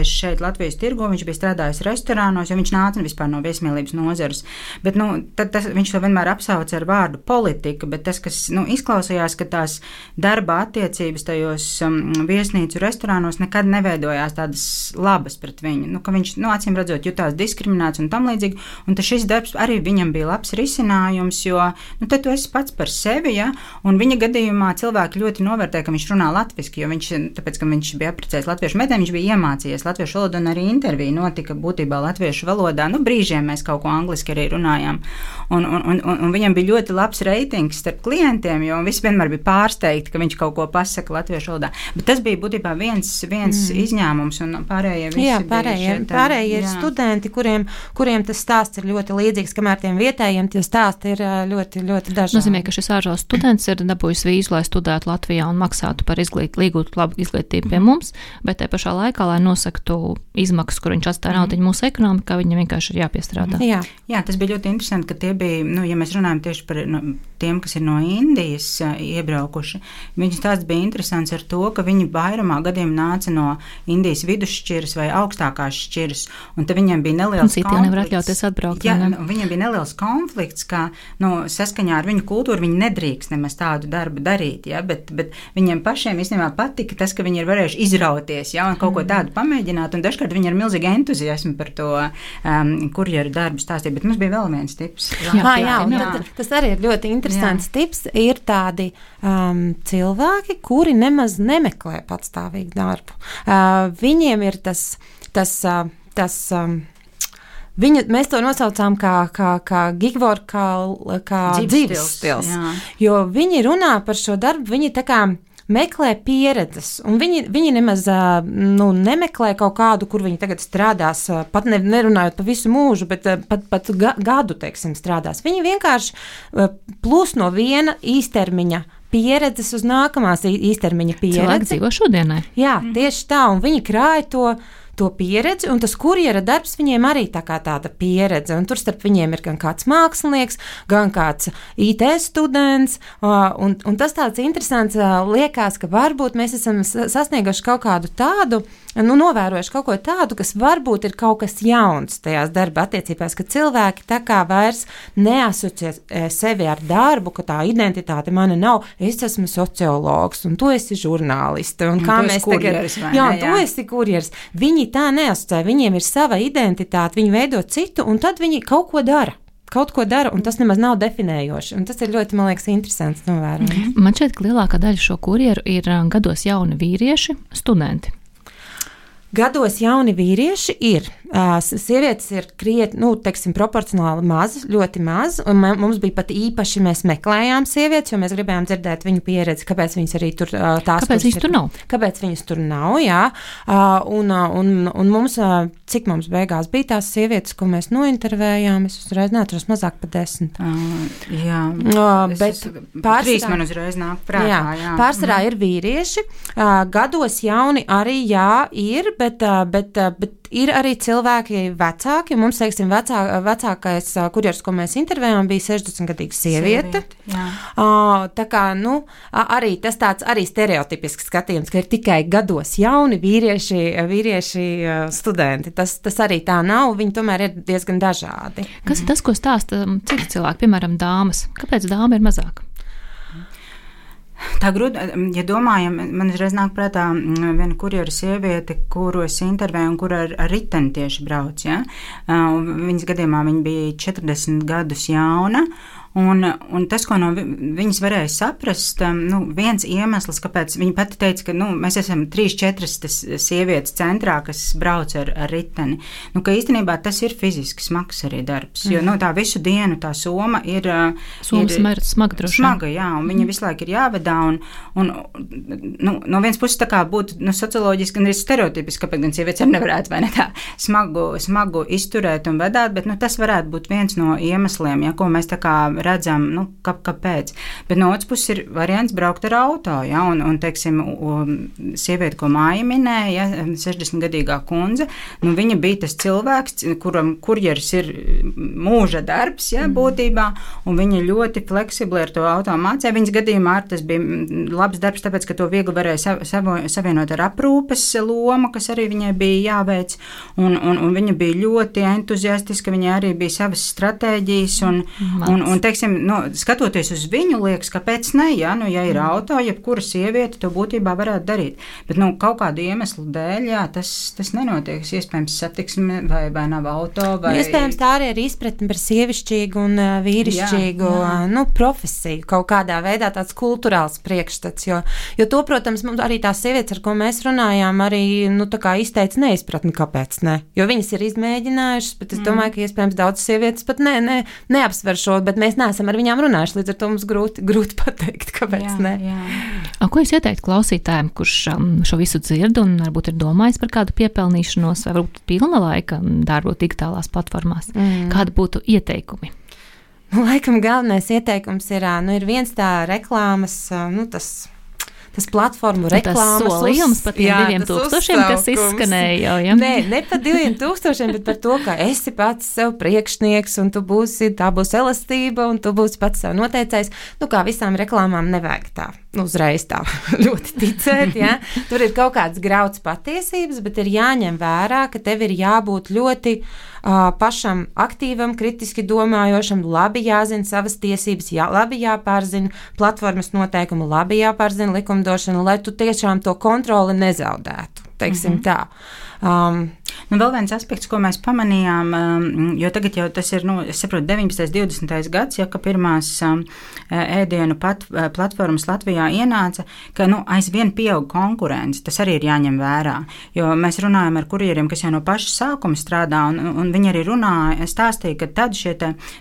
iespējas šeit, Latvijas tirgo. Viņš bija strādājis restorānos, jo viņš nāca vispār no viesmīlības nozares. Bet nu, tas, viņš to vienmēr apsauca ar vārdu politika, bet tas, kas nu, izklausījās, ka tās darba attiecības tajos um, viesnīcu restorānos nekad neveidojās tādas labas pret viņu. Nu, viņš, nu, acīm redzot, jutās diskriminēts un tam līdzīgi. Un šis darbs arī viņam bija labs risinājums, jo nu, te tu esi pats par sevi, ja? un viņa gadījumā cilvēki ļoti novērtē, ka viņš runā latviešu, jo viņš, tāpēc, ka viņš bija apprecējis latviešu metēm, viņš bija iemācījies latviešu valodu, un arī intervija notika būtībā latviešu valodā. Nu, brīžiem mēs kaut ko angliski arī runājām. Un, un, un, un, viņam bija ļoti labs reitings starp klientiem, jo visi vienmēr bija pārsteigti, ka viņš kaut ko pasaka latviešu valodā. Bet tas bija būtībā viens, viens mm. izņēmums, un pārējie visi jā, pārējie, šeit, pārējie ir jā. studenti, kuriem, kuriem tas stāsts ir ļoti līdzīgs, kamēr tiem vietējiem tie stāsti ir ļoti, ļoti dažādi. Nozīmē, ka šis ārvalstu students ir dabūjis vīzu, lai studētu Latvijā un maksātu par izglīt, iegūtu labu izglītību pie mhm. mums, bet te pašā laikā, lai nosaktu izmaksas, kur viņš atstāja naudu mūsu ekonomikā, viņam vienkārši ir jāpiestrādā. Jā. Jā, tas bija ļoti interesanti, ka tie bija, nu, ja mēs runājam tieši par no, tiem, kas ir no Indijas iebraukuši, viņu stāsts bija interesants ar to, ka viņi vairumā gadiem nāca no Indijas vidusšķiras vai augstākās šķiras, un te viņiem bija neliels konflikts. Citi nevar atļauties atbraukt. Jā, ne? viņiem bija neliels konflikts, ka, nu, saskaņā ar viņu kultūru viņi nedrīkst nemaz tādu darbu darīt, ja, bet, bet viņiem pašiem īstenībā patika tas, ka viņi ir varējuši izrauties ja, un kaut ko mm. tādu pamēģināt. Un dažkārt viņi ir milzīgi entuziasmi par to um, kurjeru darbu stāstīt. Bet mums bija vēl viens tips. Jā, jā, jā, jā. Tad, tas arī ir ļoti interesants jā. tips. Ir tādi um, cilvēki, kuri nemaz nemeklē patstāvīgu darbu. Uh, viņiem ir tas. tas, uh, tas um, Viņa, mēs to nosaucām kā, kā, kā gigvoru, kā, kā dzīves stils. Jo viņi runā par šo darbu, viņi tā kā meklē pieredzes, un viņi, viņi nemaz nu, nemeklē kaut kādu, kur viņi tagad strādās, pat ne, nerunājot par visu mūžu, bet pat, pat ga, gadu, teiksim, strādās. Viņi vienkārši plūs no viena īstermiņa pieredzes uz nākamās īstermiņa Cilvēki pieredzi. dzīvo šodienai. Jā, tieši tā, un viņi krāja to. To pieredzi, un tas kurjera darbs viņiem arī tā kā tāda pieredze. Un tur starp viņiem ir gan kāds mākslinieks, gan kāds IT students. Un, un tas tāds interesants liekas, ka varbūt mēs esam sa- sasnieguši kaut kādu tādu, nu, novērojuši kaut ko tādu, kas varbūt ir kaut kas jauns tajās darba attiecībās, ka cilvēki tā kā vairs neasociē e, sevi ar darbu, ka tā identitāte mana nav. Es esmu sociologs, un tu esi žurnāliste. Un Un kā mēs tagad kurjeris, vai Jā, un tu esi kurjeris. Viņi tā neasociē, viņiem ir sava identitāte, viņi veido citu, un tad viņi kaut ko dara. Kaut ko dara, un tas nemaz nav definējoši. Un tas ir ļoti, man liekas, interesants novērojums. Man šķiet, ka lielākā daļa šo kurjeru ir ā, gados jauni vīrieši, studenti. Gados jauni vīrieši ir. Sievietes ir krietni, nu, teiksim, proporcionāli maz, ļoti maz. Mums bija pat īpaši, mēs meklējām sievietes, jo mēs gribējām dzirdēt viņu pieredzi, kāpēc viņas arī tur tās Kāpēc viņas ir- tur nav? Kāpēc viņas tur nav? Jā, un, un, un mums, cik mums beigās bija tās sievietes, ko mēs nointervējām, es uzreiz neatceros mazāk par desmit. Uh, jā, Es- bet es- pārsvarā- Trīs man uzreiz nāk prātā. jā, Jā, pārsvarā ir vīrieši. Gados jauni arī jā, ir, bet, bet, bet ir arī cilvēki vecāki. Mums, teiksim, vecā, vecākais kurjers, ko mēs intervējām, bija 60-gadīga sieviete. Ā, Tā kā nu, arī tas tāds arī stereotipisks skatījums, ka ir tikai gados jauni vīrieši, vīrieši studenti. Tas, tas arī tā nav. Viņi tomēr ir diezgan dažādi. Kas ir tas, ko stāsta ā, citi cilvēki, piemēram, dāmas? Kāpēc dāma ir mazāk? Tā grūti, ja domājam, man uzreiz nāk prātā mm, viena kurjera sieviete, kuru es intervēju un kur ar, ar riteni tieši brauc. Ja? Uh, Viņas gadījumā viņa bija 40 gadus jauna. Un, un tas, ko no vi- viņas varēja saprast, um, nu, viens iemesls, kāpēc viņa pati teica, ka nu, mēs esam trīs, četras sievietes centrā, kas brauc ar, ar riteni, nu, ka īstenībā tas ir fiziski smags arī darbs. Jo nu, tā visu dienu tā soma ir. uh, Somas ir- smaga droši. Smaga, jā, un viņa visu laiku ir jāvedā. Un, un, nu, no vienas puses, tā kā būtu nu, socioloģiski, gan arī stereotipiski, kāpēc gan sievietes arī nevarētu vai ne tā smagu, smagu izturēt un vedāt, bet nu, tas varētu būt viens no iemesliem, ja, ko mēs tā kā redzam, nu, kā, kāpēc. Bet no otras puses ir variants braukt ar auto, ja, un, un teiksim, sieviete, ko māja minēja, ja, 60-gadīgā kundze, nu, viņa bija tas cilvēks, kuram kurjeris ir mūža darbs, ja, būtībā, un viņa ļoti fleksibli ar to auto mācīja. Viņas gadījumā tas bija mm, labs darbs, tāpēc, ka to viegli varēja savienot ar aprūpes lomu, kas arī viņai bija jāveic, un, un, un viņa bija ļoti entuziastiska, viņai arī bija savas stratēģijas, un, un, un teiksim, nu, skatoties uz viņu, liekas, kāpēc ne, ja, nu, ja ir auto, jebkura sieviete to būtībā varētu darīt, bet, nu, kaut kādu iemeslu dēļ, jā, tas, tas nenotiek, iespējams, satiksme vai, vai nav auto, vai... Nu, Iespējams, tā arī ir izpratne par sievišķīgu un vīrišķīgu Jā, jā. nu, profesiju, kaut kādā veidā tāds kultūrāls priekšstats. Jo, jo to, protams, arī tās sievietes, ar ko mēs runājām, arī nu, izteica neizpratni, kāpēc ne. Jo viņas ir izmēģinājušas, bet es domāju, ka iespējams daudzas sievietes pat ne, ne, neapsver šo, bet mēs neesam ar viņām runājuši. Līdz ar to mums grūti, grūti pateikt, kāpēc jā, ne. jā. A, Ko jūs ieteiktu klausītājiem, kurš um, šo visu dzird un varbūt ir domājis par kādu piepelnīšanos, vai varbūt pilna laika darbu digitālās platformās? Mm. Kādi būtu ieteikumi? Nu, laikam galvenais ieteikums ir, nu, ir viens tā reklāmas, nu, tas. Tas platformu Tas reklāmas solījums par tiem jā, diviem tas tūkstošiem, kas uzsaukums. izskanēja jau, ja? Nē, ne par diviem tūkstošiem, bet par to, ka esi pats sev priekšnieks, un tu būsi, tā būs elastība, un tu būsi pats sev noteicējis. Nu, kā visām reklāmām, nevajag tā nu, uzreiz tā ļoti ticēt. Ja? Tur ir kaut kāds grauds patiesības, bet ir jāņem vērā, ka tev ir jābūt ļoti pašam aktīvam, kritiski domājošam, labi jāzina savas tiesības, jā, labi jāpārzina platformas noteikumi, labi jāpārzina likumdošana, lai tu tiešām to kontroli nezaudētu. Teiksim mm -hmm. tā. Um, Nu, vēl viens aspekts, ko mēs pamanījām, um, jo tagad jau tas ir, nu, saprotu, 19. un 20. gads, ja ka pirmās um, ēdienu pat, platformas Latvijā ienāca, ka nu, aizvien pieaug konkurence. Tas arī ir jāņem vērā. Jo mēs runājam ar kurjeriem, kas jau no paša sākuma strādā, un, un viņi arī runāja, stāstīja, ka tad šie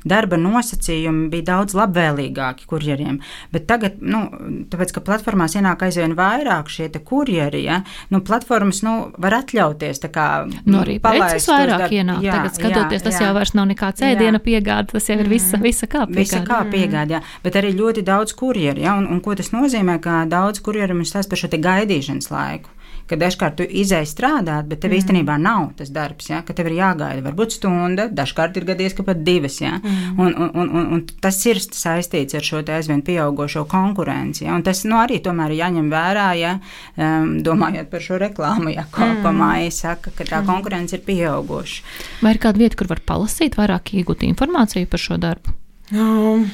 darba nosacījumi bija daudz labvēlīgāki kurjeriem. Bet tagad, nu, tāpēc, ka platformās ienāk aizvien vairāk šie kurjeri, ja, nu, platformas nu, var atļauties kā, nu, arī preces vairāk darb... ienāk. Jā, tagad skatoties, jā, tas jā. jau vairs nav nekāds ēdiena piegāde, tas jau ir visa, mm. visa kā piegāde. Visa kā piegāde, jā. Bet arī ļoti daudz kurjeru, ja, un, un ko tas nozīmē, ka daudz kurjeru mums stāsta par šo gaidīšanas laiku ka dažkārt tu izēji strādāt, bet tev mm. īstenībā nav tas darbs, ja, ka tev ir jāgaida varbūt stunda, dažkārt ir gadies, ka pat divas. Ja, mm. un, un, un, un, un tas ir saistīts ar šo aizvien pieaugušo konkurenci. Ja, tas nu, arī tomēr ir jāņem vērā, ja um, domājot par šo reklāmu, ja, ko, mm. ko māja saka, ka tā mm. konkurence ir pieauguša. Vai ir kāda vieta, kur var palasīt vairāk, iegūt informāciju par šo darbu? Um,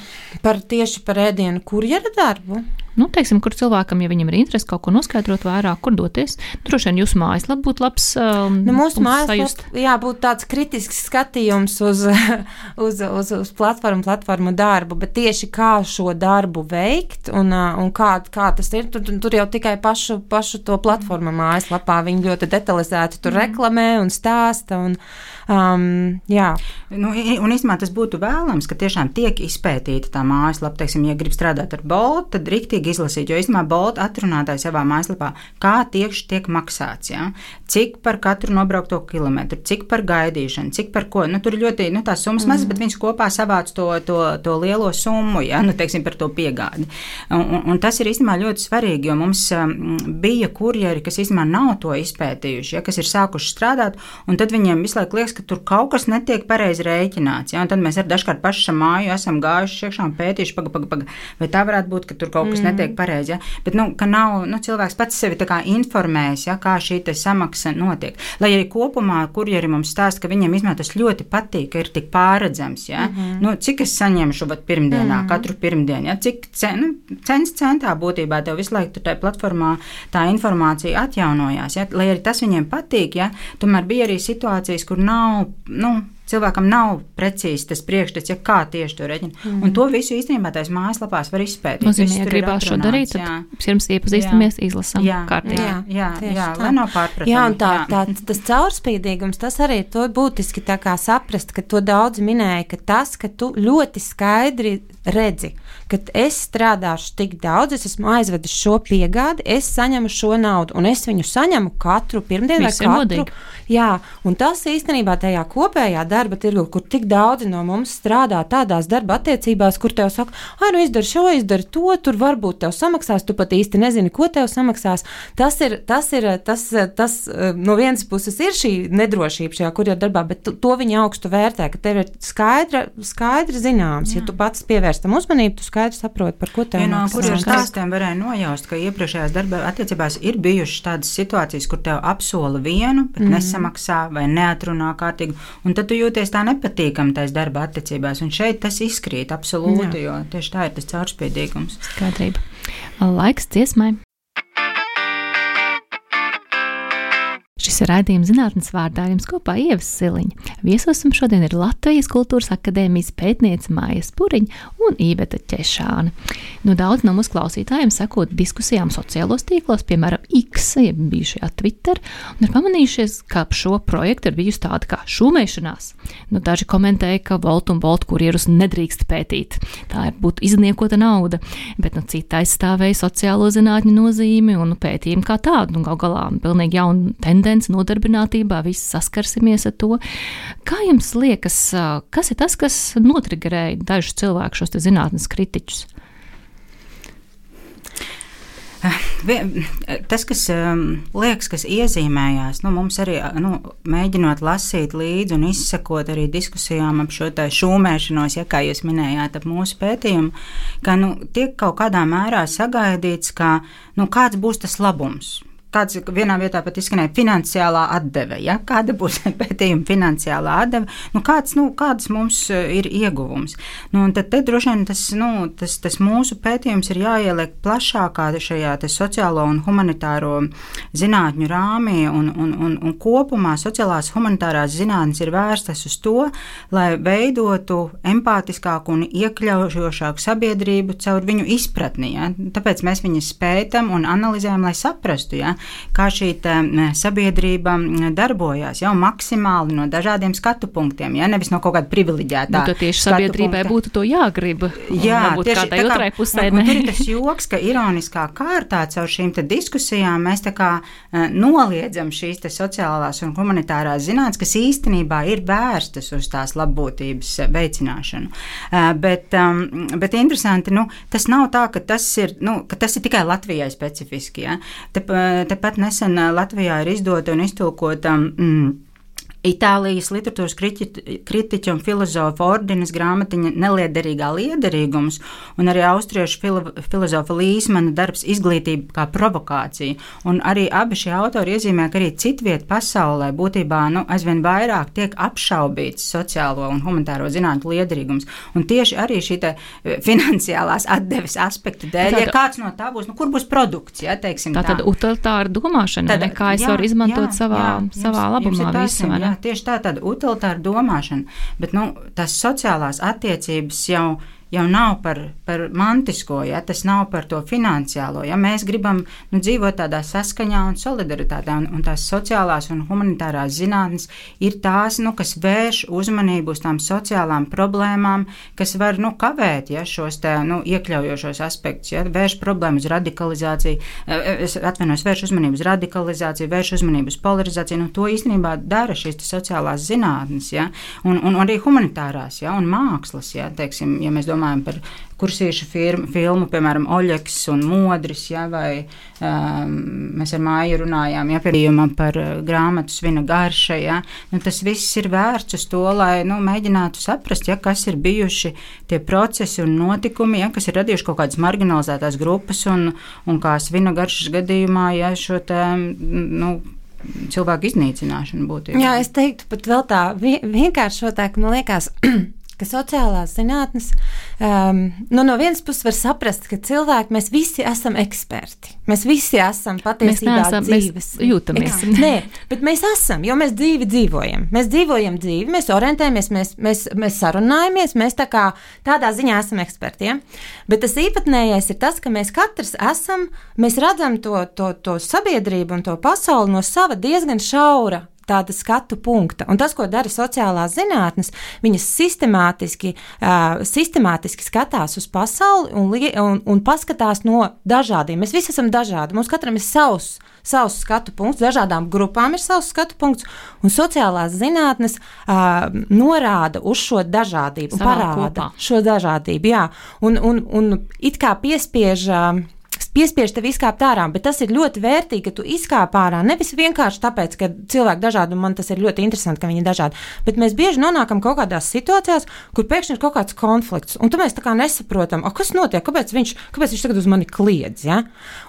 par tieši par ēdienu kurjera darbu. Nu, teiksim, kur cilvēkam, ja viņam ir interese kaut ko noskaidrot vairāk, kur doties, droši vien jūsu mājaslapā būtu labs. Um, nu, mūsu mājaslapā jābūt tāds kritisks skatījums uz, uz, uz, uz platformu, platformu darbu, bet tieši kā šo darbu veikt un, uh, un kā, kā tas ir, tur, tur jau tikai pašu, pašu to platformu mājaslapā viņi ļoti detalizēti tur mm. reklamē un stāsta. Un, Um, jā. nu, un īstenībā tas būtu vēlams, ka tiešām tiek izpētīta tā mājaslapa. Teiksim, ja grib strādāt ar Boltu, tad rīktīgi izlasīt, jo īstenībā Bolta atrunātāja savā mājaslapā, kā tieši tiek maksāts. Ja? Cik par katru nobraukto kilometru, cik par gaidīšanu, cik par ko. Nu, tur ļoti nu, tās summas mm. mazas, bet viņš kopā savāc to, to, to lielo summu, ja? nu, teiksim, par to piegādi. Un, un, un tas ir īstenībā ļoti svarīgi, jo mums um, bija kurjeri, kas īstenībā nav to izpētījuši, ja? kas ir sākuši strādāt, un tad viņiem visu laiku liekas, ka tur kaut kas netiek pareizi rēķināts. Ja? Un tad mēs arī dažkārt paši māju esam gājuši iekšā un pētījuši, paga, paga, paga, vai tā varētu būt, ka tur kaut kas mm. netiek pareizi. Ja? Bet, nu, nav nu, cilvēks pats sevi informējis, ja, kā šī samaksa notiek. Lai arī kopumā kurjeri mums stāsta, ka viņiem izmēr tas ļoti patīk, ka ir tik pārredzams. Ja? Mm -hmm. nu, cik es saņemšu pirmdienā, mm -hmm. katru pirmdienu, ja? cik cen, nu, cenas centā būtībā tev visu laiku tajā platformā tā informācija atjaunojās. Ja? Lai arī tas viņiem patīk, ja? tomēr bija arī situācijas, kur nav nav. Nu, Cilvēkam nav precīzi tas priekšstats, ja kā tieši to reģina. Mm. Un to visu īstenībā tās mājaslapās var izpētīt. Nozīmē, ja gribās šo darīt, tad pirms iepazīstamies, izlasām jā, kārtīgi. Jā, jā, jā, jā lai nav pārpratumi. Jā, un tā, tā, tas caurspīdīgums, tas arī to būtiski tā kā saprast, ka to daudzi minēja, ka tas, ka tu ļoti skaidri redzi, ka es strādāšu tik daudz, es esmu aizvedis šo piegādi, es saņemu šo naudu, un es viņu saņemu katru pirmdienu vai katru. Modīgi. Jā, un tas īstenībā tajā kopējā darba tirgu, kur tik daudzi no mums strādā tādās darba attiecībās, kur tev saka, ah, nu izdari šo, izdari to, tur varbūt tev samaksās, tu pat īsti nezini, ko tev samaksās. Tas ir, tas ir, tas, tas no vienas puses ir šī nedrošība šajā kurjā darbā, bet to viņi augstu vērtē, ka tev ir skaidra, skaidri zināms, Jā. ja tu pats pievērs tam uzmanību, tu skaidri saproti, par ko tev ir. No kuriem stāstiem varēja nojaust, ka iepriekšējās darba attiecībās ir bijušas tādas situācijas, kur tev apsola vienu, bet mm. nesamaksā vai neatrunā kārtīgi. Un tad tu jūties tā nepatīkami tajās darba attiecībās. Un šeit tas izkrīt absolūti, Jā. jo tieši tā ir tas caurspīdīgums. Skaidrība. Laiks dziesmai. Šis ir raidījums zinātnes vārdā jums kopā Ievas Siliņa. Viesosim šodien ir Latvijas Kultūras Akadēmijas pētniece Māja Spuriņa un Īveta Ķešāne. Nu, daudz no mūsu klausītājiem sekot diskusijām sociālos tīklos, piemēram, X, jeb bijušajā Twitter, un ir pamanījušies, ka ap šo projektu ir bijusi tāda kā šūmēšanās. Nu, daži komentēja, ka Volt un Volt kurjerus nedrīkst pētīt. Tā ir būtu izniekota nauda, bet nu, cita aizstāvēja sociālo zinātņu nozīmi un pētījumu kā tādu. Nu, gal galā pilnīgi jauna tendence tendence nodarbinātībā, visi saskarsimies ar to. Kā jums liekas, kas ir tas, kas notrigerēja dažus cilvēkus, šos zinātnes kritiķus? Tas, kas um, liekas, kas iezīmējās, nu, mums arī nu, mēģinot lasīt līdzi un izsekot arī diskusijām ap šo šūmēšanos, ja kā jūs minējāt, ap mūsu pētījumu, ka nu, tiek kaut kādā mērā sagaidīts, ka nu, kāds būs tas labums kāds vienā vietā pat izskanēja finansiālā atdeve. Ja? Kāda būs pētījuma finansiālā atdeve? Nu, kāds, nu, kāds mums ir ieguvums? Nu, tad te droši vien tas, nu, tas, tas mūsu pētījums ir jāieliek plašākā šajā sociālo un humanitāro zinātņu rāmī, un, un, un, un kopumā sociālās humanitārās zinātnes ir vērstas uz to, lai veidotu empātiskāku un iekļaujošāku sabiedrību caur viņu izpratni. Ja? Tāpēc mēs viņus pētām un analizējam, lai saprastu, ja? Kā šī sabiedrība darbojas jau maksimāli no dažādiem skatu punktiem, ja? nevis no kaut kāda privileģētā. Nu, tieši sabiedrībai punkta. būtu to jāgrib. Jā, tieši tā kā, pusē. Un, un tur ir tas joks, ka ironiskā kārtā caur šīm diskusijām mēs tā kā uh, noliedzam šīs sociālās un humanitārās zinātnes, kas īstenībā ir vērstas uz tās labbūtības veicināšanu. Uh, bet, bet interesanti, nu, tas nav tā, ka tas ir, nu, ka tas ir tikai Latvijai specifiski. Ja? Te, tepat nesen Latvijā ir izdota un iztulkota. Mm, Itālijas literatūras kritiķa un filozofa ordinas grāmatiņa Neliederīgā liederīgums, un arī austriešu filo, filozofa Līsmana darbs Izglītība kā provokācija. Un arī abi šie autori iezīmē, ka arī citviet pasaulē būtībā nu, aizvien vairāk tiek apšaubīts sociālo un humanitāro zinātņu liederīgums. Un tieši arī šī finansiālās atdeves aspekta dēļ, Tātad, ja kāds no tā būs, nu, kur būs produkts, ja teiksim tā. Tā tad utilitāra domāšana, Tad, kā es jā, varu izmantot jā, savā, jā, savā jums, labumā jums visu, vai ne? Tieši tā, tāda utilitāra domāšana, bet nu, tās sociālās attiecības jau ir jau nav par, par mantisko, ja tas nav par to finansiālo. Ja mēs gribam nu, dzīvot tādā saskaņā un solidaritātē, un, un tās sociālās un humanitārās zinātnes ir tās, nu, kas vērš uzmanību uz tām sociālām problēmām, kas var nu, kavēt ja, šos te, nu, iekļaujošos aspektus, ja, vērš problēmu uz radikalizāciju, eh, es atvainojos, vērš uzmanību uz radikalizāciju, vērš uzmanību uz polarizāciju. Nu, to īstenībā dara šīs sociālās zinātnes, ja, un, un arī humanitārās, ja, un mākslas, ja, teiksim, ja mēs domājam domājam par kursīšu firmu, filmu, piemēram, Oļeks un Modris, ja, vai um, mēs ar māju runājām, ja, piemēram, par uh, grāmatu Svina garša, ja, nu, tas viss ir vērts uz to, lai, nu, mēģinātu saprast, ja, kas ir bijuši tie procesi un notikumi, ja, kas ir radījuši kaut kādas marginalizētās grupas un, un kā Svina garšas gadījumā, ja, šo te, nu, cilvēku iznīcināšanu būtu. Jā, es teiktu pat vēl tā vienkāršotāk, man liekas, ka sociālās zinātnes, um, nu, no vienas puses var saprast, ka cilvēki, mēs visi esam eksperti. Mēs visi esam patiesībā mēs neesam, dzīves. Mēs jūtamies. Nē, bet mēs esam, jo mēs dzīvi dzīvojam. Mēs dzīvojam dzīvi, mēs orientējamies, mēs, mēs, mēs sarunājamies, mēs tā kā tādā ziņā esam ekspertiem. Bet tas īpatnējais ir tas, ka mēs katrs esam, mēs redzam to, to, to sabiedrību un to pasauli no sava diezgan šaura tāda skatu punkta. Un tas, ko dara sociālās zinātnes, viņas sistemātiski, uh, sistemātiski skatās uz pasauli un, un, un paskatās no dažādiem. Mēs visi esam dažādi. Mums katram ir savs. Savs skatu punkts, dažādām grupām ir savs skatu punkts, un sociālās zinātnes uh, norāda uz šo dažādību, Savā parāda kopā. šo dažādību. Jā, un, un, un it kā piespiež uh, piespiež tevi izkāpt ārā, bet tas ir ļoti vērtīgi, ka tu izkāp ārā. Nevis vienkārši tāpēc, ka cilvēki dažādi, un man tas ir ļoti interesanti, ka viņi ir dažādi, bet mēs bieži nonākam kaut kādās situācijās, kur pēkšņi ir kaut kāds konflikts, un tu mēs tā kā nesaprotam, kas notiek, kāpēc viņš, kāpēc viņš tagad uz mani kliedz. Ja?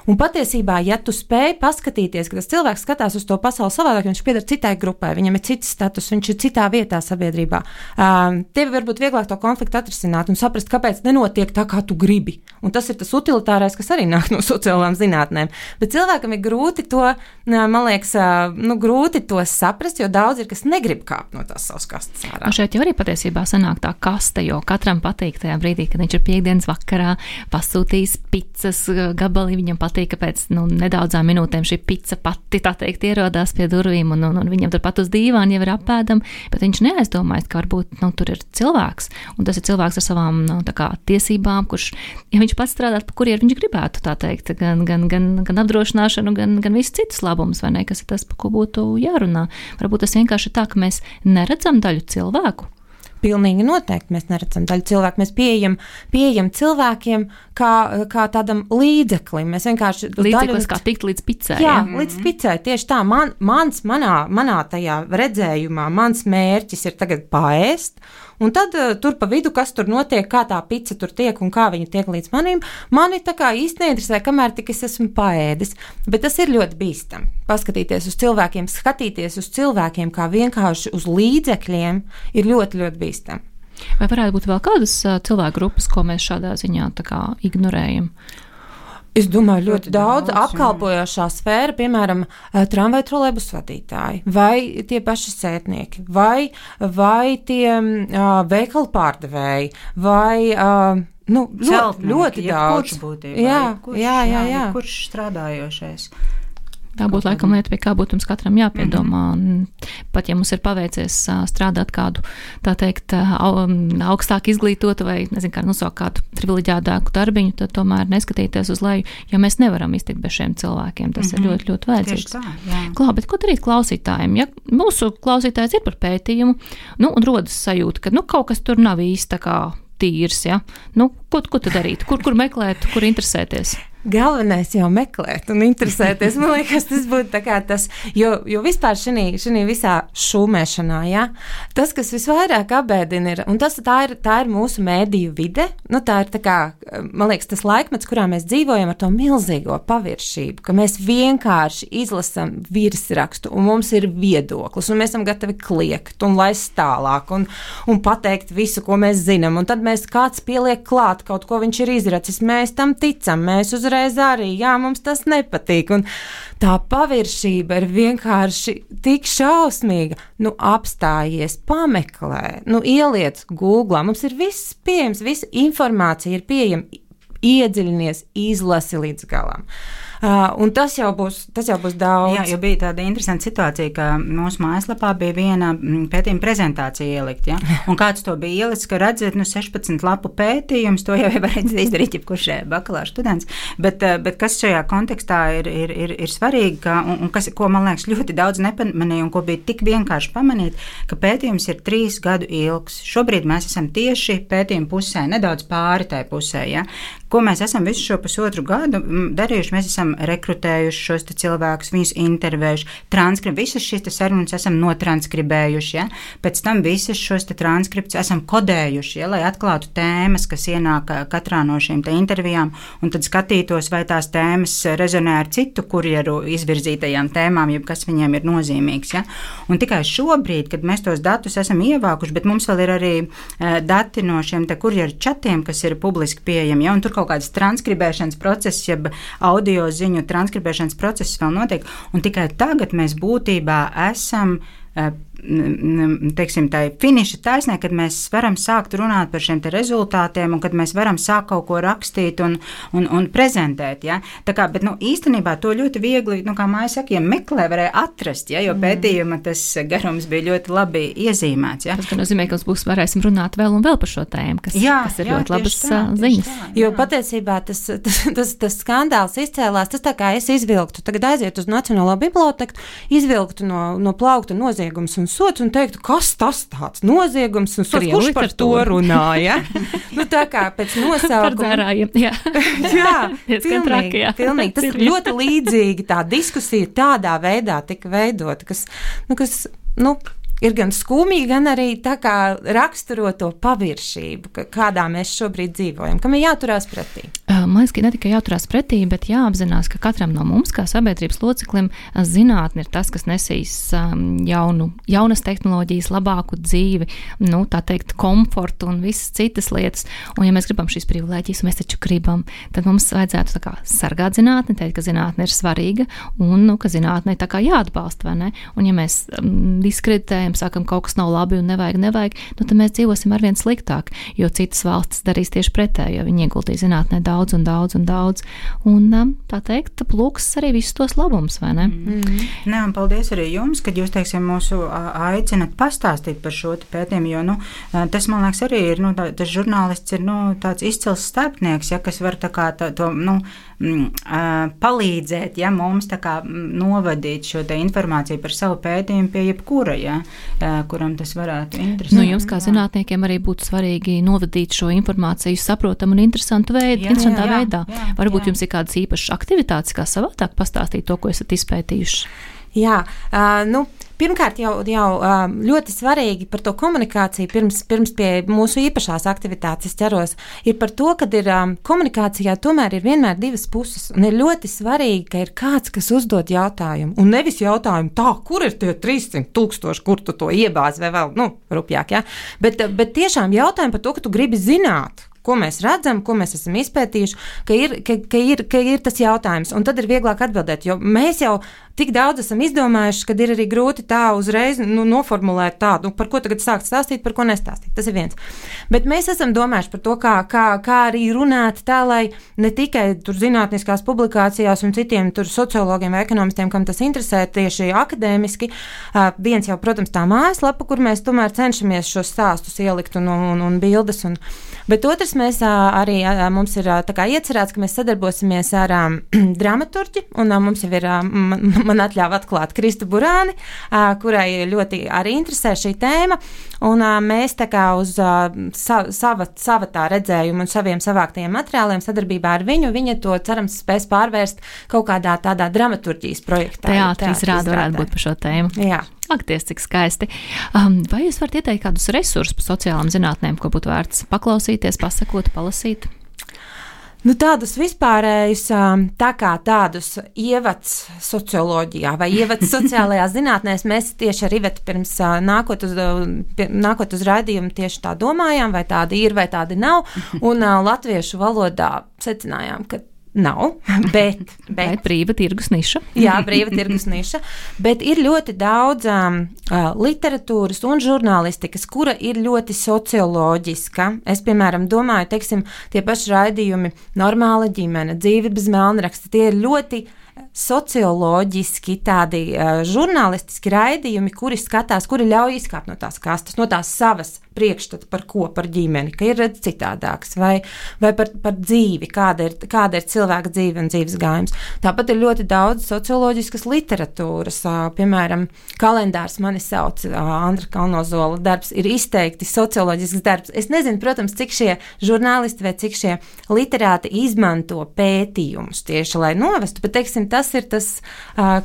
Un patiesībā, ja tu spēj paskatīties, ka tas cilvēks skatās uz to pasauli savādāk, viņš pieder citai grupai, viņam ir cits status, viņš ir citā vietā sabiedrībā, um, tev varbūt vieglāk to konfliktu atrisināt un saprast, kāpēc nenotiek tā, kā tu gribi. Un tas ir tas utilitārais, kas arī nāk no sociālām zinātnēm. Bet cilvēkam ir grūti to, man liekas, nu, grūti to saprast, jo daudz ir, kas negrib kāpt no tās savas kastes ārā. Nu šeit jau arī patiesībā sanāk tā kaste, jo katram patīk tajā brīdī, kad viņš ir piekdienas vakarā pasūtījis pizzas gabali. Viņam patīk, ka pēc nu, nedaudzām minūtēm šī pizza pati, tā teikt, ierodās pie durvīm, un, un, un viņam turpat uz dīvāna jau ir apēdama, bet viņš neaizdomājas, ka varbūt nu, tur ir cilvēks, un tas ir cilvēks ar savām nu, kā, tiesībām, kurš, ja viņš pats strādātu, pa kuriem viņš gribētu, tā teikt, gan, gan, gan, gan apdrošināšanu, gan, gan visus citus labumus, vai ne, kas ir tas, par ko būtu jārunā. Varbūt tas vienkārši ir tā, ka mēs neredzam daļu cilvēku. Pilnīgi noteikti mēs neredzam daļu cilvēku. Mēs pieejam, pieejam cilvēkiem kā, kā tādam līdzeklim. Mēs vienkārši līdzeklis, daļu... kā tikt līdz picē. Jā, jā. līdz picē. Tieši tā. Man, mans, manā, manā tajā redzējumā, mans mērķis ir tagad paēst. Un tad uh, tur pa vidu, kas tur notiek, kā tā pica tur tiek un kā viņa tiek līdz manim, mani tā kā īsti neinteresē, kamēr tik es esmu paēdis. Bet tas ir ļoti bīstami. Paskatīties uz cilvēkiem, skatīties uz cilvēkiem kā vienkārši uz līdzekļiem, ir ļoti, ļoti bīstami. Vai varētu būt vēl kādas uh, cilvēku grupas, ko mēs šādā ziņā ignorējam? Es domāju, ļoti, ļoti daudz, daudz apkalpojošā sfēra, piemēram, eh, tramvaju trolēbus vadītāji, vai tie paši sētnieki, vai, vai tie uh, veikalu pārdevēji, vai uh, nu, ļoti, ļoti daudz. Kurš būtībā? Jā, kurš, jā, jā, jā. Kurš strādājošais? Tā būtu laikam lieta, pie kā būtu mums katram jāpiedomā. Mm -hmm. Pat ja mums ir paveicies strādāt kādu, tā teikt, augstāk izglītotu vai, nezinu, kā nosaukt kādu privileģētāku darbiņu, tad tomēr neskatīties uz leju, jo mēs nevaram iztikt bez šiem cilvēkiem. Tas mm -hmm. ir ļoti, ļoti vajadzīgs. Tā, jā. Klā, bet ko darīt klausītājiem? Ja mūsu klausītājs ir par pētījumu, nu, un rodas sajūta, ka, nu, kaut kas tur nav īsti tā kā tīrs, ja? Nu, ko, ko tu darīt? Kur, kur meklēt, kur interesēties? Galvenais jau meklēt un interesēties. Man liekas, tas būtu tas, jo, jo vispār šī visā šūmēšanā, ja, tas, kas visvairāk apbēdina, ir, un tas tā ir, tā ir mūsu mēdīju vide, nu, tā ir tā kā, man liekas, tas laikmets, kurā mēs dzīvojam ar to milzīgo paviršību, ka mēs vienkārši izlasam virsrakstu, un mums ir viedoklis, un mēs esam gatavi kliegt un laist tālāk, un, un pateikt visu, ko mēs zinām, un tad mēs kāds pieliek klāt kaut ko viņš ir izracis, mēs tam ticam, mēs uzreiz citreiz arī, jā, mums tas nepatīk. Un tā paviršība ir vienkārši tik šausmīga. Nu, apstājies, pameklē, nu, ieliec Google. Mums ir viss pieejams, visa informācija ir pieejama. Iedziļinies, izlasi līdz galam. Uh, un tas jau, būs, tas jau būs daudz. Jā, jo bija tāda interesanta situācija, ka mūsu mājaslapā bija viena mm, pētījuma prezentācija ielikt. Ja? Un kāds to bija ielicis, ka redzēt, nu, 16 lapu pētījums, to jau var izdarīt jebkurš eh, bakalaura students. Bet, eh, bet kas šajā kontekstā ir, ir, ir, ir svarīgi, ka, un, un kas, ko man liekas ļoti daudz nepamanīja, un ko bija tik vienkārši pamanīt, ka pētījums ir trīs gadu ilgs. Šobrīd mēs esam tieši pētījuma pusē, nedaudz pāri tai pusē. Ja? Ko mēs esam visu šo pusotru gadu darījuši? Mēs esam rekrutējuši šos cilvēkus, viņus intervējuši, transkribējuši, visas šīs sarunas esam notranskribējuši. Ja? Pēc tam visas šos transkriptus esam kodējuši, ja? lai atklātu tēmas, kas ienāk katrā no šīm intervijām, un tad skatītos, vai tās tēmas rezonē ar citu kurjeru izvirzītajām tēmām, jeb kas viņiem ir nozīmīgs. Ja? Un tikai šobrīd, kad mēs tos datus esam ievākuši, bet mums vēl ir arī uh, dati no šiem kurjeru čatiem, kas ir publiski pieejami. Ja? Kaut kāds transkribēšanas process, jeb audio ziņu transkribēšanas process vēl notiek. Un tikai tagad mēs būtībā esam uh, teiksim, tā finiša taisnē, kad mēs varam sākt runāt par šiem rezultātiem un kad mēs varam sākt kaut ko rakstīt un, un, un prezentēt. Ja? Tā kā, bet, nu, īstenībā to ļoti viegli, nu, kā māja saka, ja meklē, varēja atrast, ja? jo mm. pētījuma tas garums bija ļoti labi iezīmēts. Ja? Tas nozīmē, ka mums būs varēsim runāt vēl un vēl par šo tēmu, kas, jā, kas ir jā, ļoti labas tā, ziņas. Tā, jo patiesībā tas, tas, tas, tas skandāls izcēlās, tas tā kā es izvilktu, tagad aiziet uz Nacionālo biblioteku, izvilktu no, no plaukta noziegums un sots un teiktu, kas tas tāds noziegums un sots, kurš par to runāja. nu, tā kā pēc nosaukuma. jā, jā pilnīgi, traki, jā. pilnīgi. Tas ļoti līdzīgi tā diskusija tādā veidā tika veidota, kas, nu, kas, nu, ir gan skumji, gan arī tā kā raksturo to paviršību, kādā mēs šobrīd dzīvojam, kam ir jāturās pretī. Man liekas, ka ne tikai jāturās pretī, bet jāapzinās, ka katram no mums, kā sabiedrības loceklim, zinātne ir tas, kas nesīs jaunu, jaunas tehnoloģijas, labāku dzīvi, nu, tā teikt, komfortu un visas citas lietas. Un, ja mēs gribam šīs privilēģijas, mēs taču gribam, tad mums vajadzētu kā, sargāt zinātni, teikt, ka zinātne ir svarīga un nu, ka zinātne ir jāatbalsta, vai ne? Un, ja mēs um, diskreditējam, vērtējam, sakam, kaut kas nav labi un nevajag, nevajag, nu, tad mēs dzīvosim arvien sliktāk, jo citas valstis darīs tieši pretēji, jo viņi ieguldīja zinātnē daudz un daudz un daudz. Un um, tā teikt, plūks arī visus tos labumus, vai ne? Mm -hmm. Nē, un paldies arī jums, ka jūs, teiksim, mūsu aicinat pastāstīt par šo pētījumu, jo, nu, tas, man liekas, arī ir, nu, tā, tas žurnālists ir, nu, tāds izcils starpnieks, ja, kas var tā kā tā, to, nu, palīdzēt ja, mums kā, mm, novadīt šo informāciju par savu pētījumu pie jebkura, ja, kuram tas varētu interesēt. Nu, jums, kā zinātniekiem, arī būtu svarīgi novadīt šo informāciju saprotamu un interesantu veidu, jā, interesantā jā, jā, veidā. Jā, Varbūt jā. jums ir kādas īpašas aktivitātes, kā savādāk pastāstīt to, ko esat izpētījuši. Jā, uh, nu, Pirmkārt, jau, jau ļoti svarīgi par to komunikāciju, pirms, pirms pie mūsu īpašās aktivitātes ķeros, ir par to, ka ir komunikācijā tomēr ir vienmēr divas puses. Un ir ļoti svarīgi, ka ir kāds, kas uzdod jautājumu. Un nevis jautājumu, tā, kur ir tie 300 tūkstoši, kur tu to iebāzi, vai vēl, nu, rupjāk, ja? bet, bet tiešām jautājumu par to, ka tu gribi zināt, ko mēs redzam, ko mēs esam izpētījuši, ka ir, ka, ka ir, ka ir tas jautājums. Un tad ir vieglāk atbildēt, jo mēs jau tik daudz esam izdomājuši, ka ir arī grūti tā uzreiz nu, noformulēt tādu, nu, par ko tagad sākt stāstīt, par ko nestāstīt. Tas ir viens. Bet mēs esam domājuši par to, kā, kā, kā arī runāt tā, lai ne tikai tur zinātniskās publikācijās un citiem sociologiem vai ekonomistiem, kam tas interesē tieši akadēmiski, viens jau, protams, tā mājaslapa, kur mēs tomēr cenšamies šos stāstus ielikt un, un, un bildes. Un, bet otrs, mēs arī mums ir iecerēts, ka mēs sadarbosimies ar dramaturģi, un um, mums jau ir um, man atļāva atklāt Kristu Burāni, kurai ļoti arī interesē šī tēma. Un mēs tā kā uz sava, sava tā redzējuma un saviem savāktajiem materiāliem sadarbībā ar viņu, viņa to cerams spēs pārvērst kaut kādā tādā dramaturģijas projektā. Teātris rāda varētu būt par šo tēmu. Jā. Akties, cik skaisti. Um, vai jūs varat ieteikt kādus resursus par sociālām zinātnēm, ko būtu vērts paklausīties, pasakot, palasīt? Nu, tādus vispārējus, tā kā tādus ievads socioloģijā vai ievads sociālajās zinātnēs, mēs tieši ar Ivetu pirms nākot uz, nākot uz raidījumu tieši tā domājām, vai tādi ir vai tādi nav. Un latviešu valodā secinājām, ka Nav, bet, bet, bet brīva tirgus niša. jā, brīva tirgus niša. Bet ir ļoti daudz um, literatūras un žurnālistikas, kura ir ļoti socioloģiska. Es, piemēram, domāju, teiksim, tie paši raidījumi, normāla ģimene, dzīve bez melnraksta, tie ir ļoti socioloģiski, tādi uh, žurnālistiski raidījumi, kuri skatās, kuri ļauj izkāpt no tās kastes, no tās savas priekšstatu par ko, par ģimeni, ka ir redz citādāks, vai, vai par, par dzīvi, kāda ir, kāda ir cilvēka dzīve un dzīves gājums. Tāpat ir ļoti daudz socioloģiskas literatūras, piemēram, kalendārs mani sauc Andra Kalnozola darbs, ir izteikti socioloģisks darbs. Es nezinu, protams, cik šie žurnālisti vai cik šie literāti izmanto pētījumus tieši, lai novestu, bet, teiksim, tas ir tas,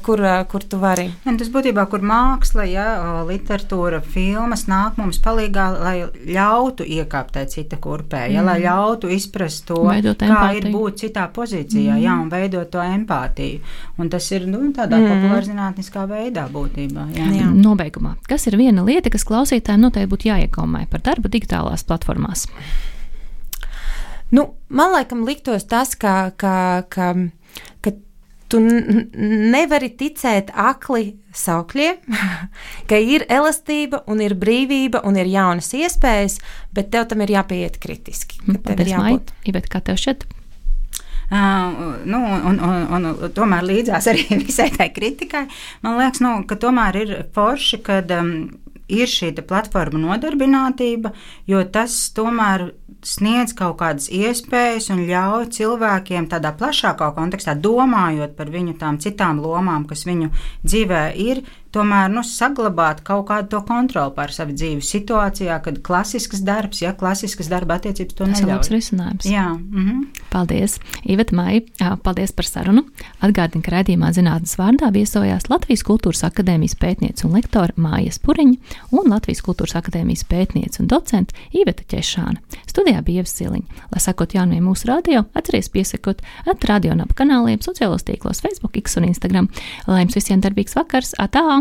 kur, kur tu vari. Tas būtībā, kur māksla, ja, literatūra, filmas nāk mums palīgā, lai ļautu iekāpt tajā cita kurpē, ja, mm. lai ļautu izprast to, veidot kā empātiju. ir būt citā pozīcijā, mm. jā, un veidot to empātiju. Un tas ir nu, tādā mm. populārzinātniskā veidā būtībā. Jā. Jā. Nobeigumā, kas ir viena lieta, kas klausītājiem noteikti būtu jāiekomē par darbu digitālās platformās? Nu, man liekas, liktos tas, ka, ka, ka, ka tu nevari ticēt akli saukļiem, ka ir elastība, un ir brīvība, un ir jaunas iespējas, bet tev tam ir jāpieiet kritiski. Paldies, Maija. Iveta, kā tev šķiet? Uh, nu, un, un, un, un tomēr līdzās arī visai tai kritikai. Man liekas, nu, ka tomēr ir forši, kad um, ir šī platforma nodarbinātība, jo tas tomēr sniedz kaut kādas iespējas un ļauj cilvēkiem tādā plašākā kontekstā, domājot par viņu tām citām lomām, kas viņu dzīvē ir, tomēr nu, saglabāt kaut kādu to kontroli pār savu dzīvi situācijā, kad klasisks darbs, ja klasisks darba attiecības to neļauj. Tas ir risinājums. Jā. Mm -hmm. Paldies, Iveta Maija, paldies par sarunu. Atgādinu, ka raidījumā zinātnes vārdā viesojās Latvijas Kultūras Akadēmijas pētniece un lektore Māja Spuriņa un Latvijas Kultūras Akadēmijas pētniece un docente Iveta Ķešāna. Studijā bija Ievsiliņa. Lai sakot jauniem mūsu radio, atceries piesakot at radio un ap kanāliem sociālos tīklos Facebook, X un Instagram. Lai jums visiem darbīgs vakars! Atā!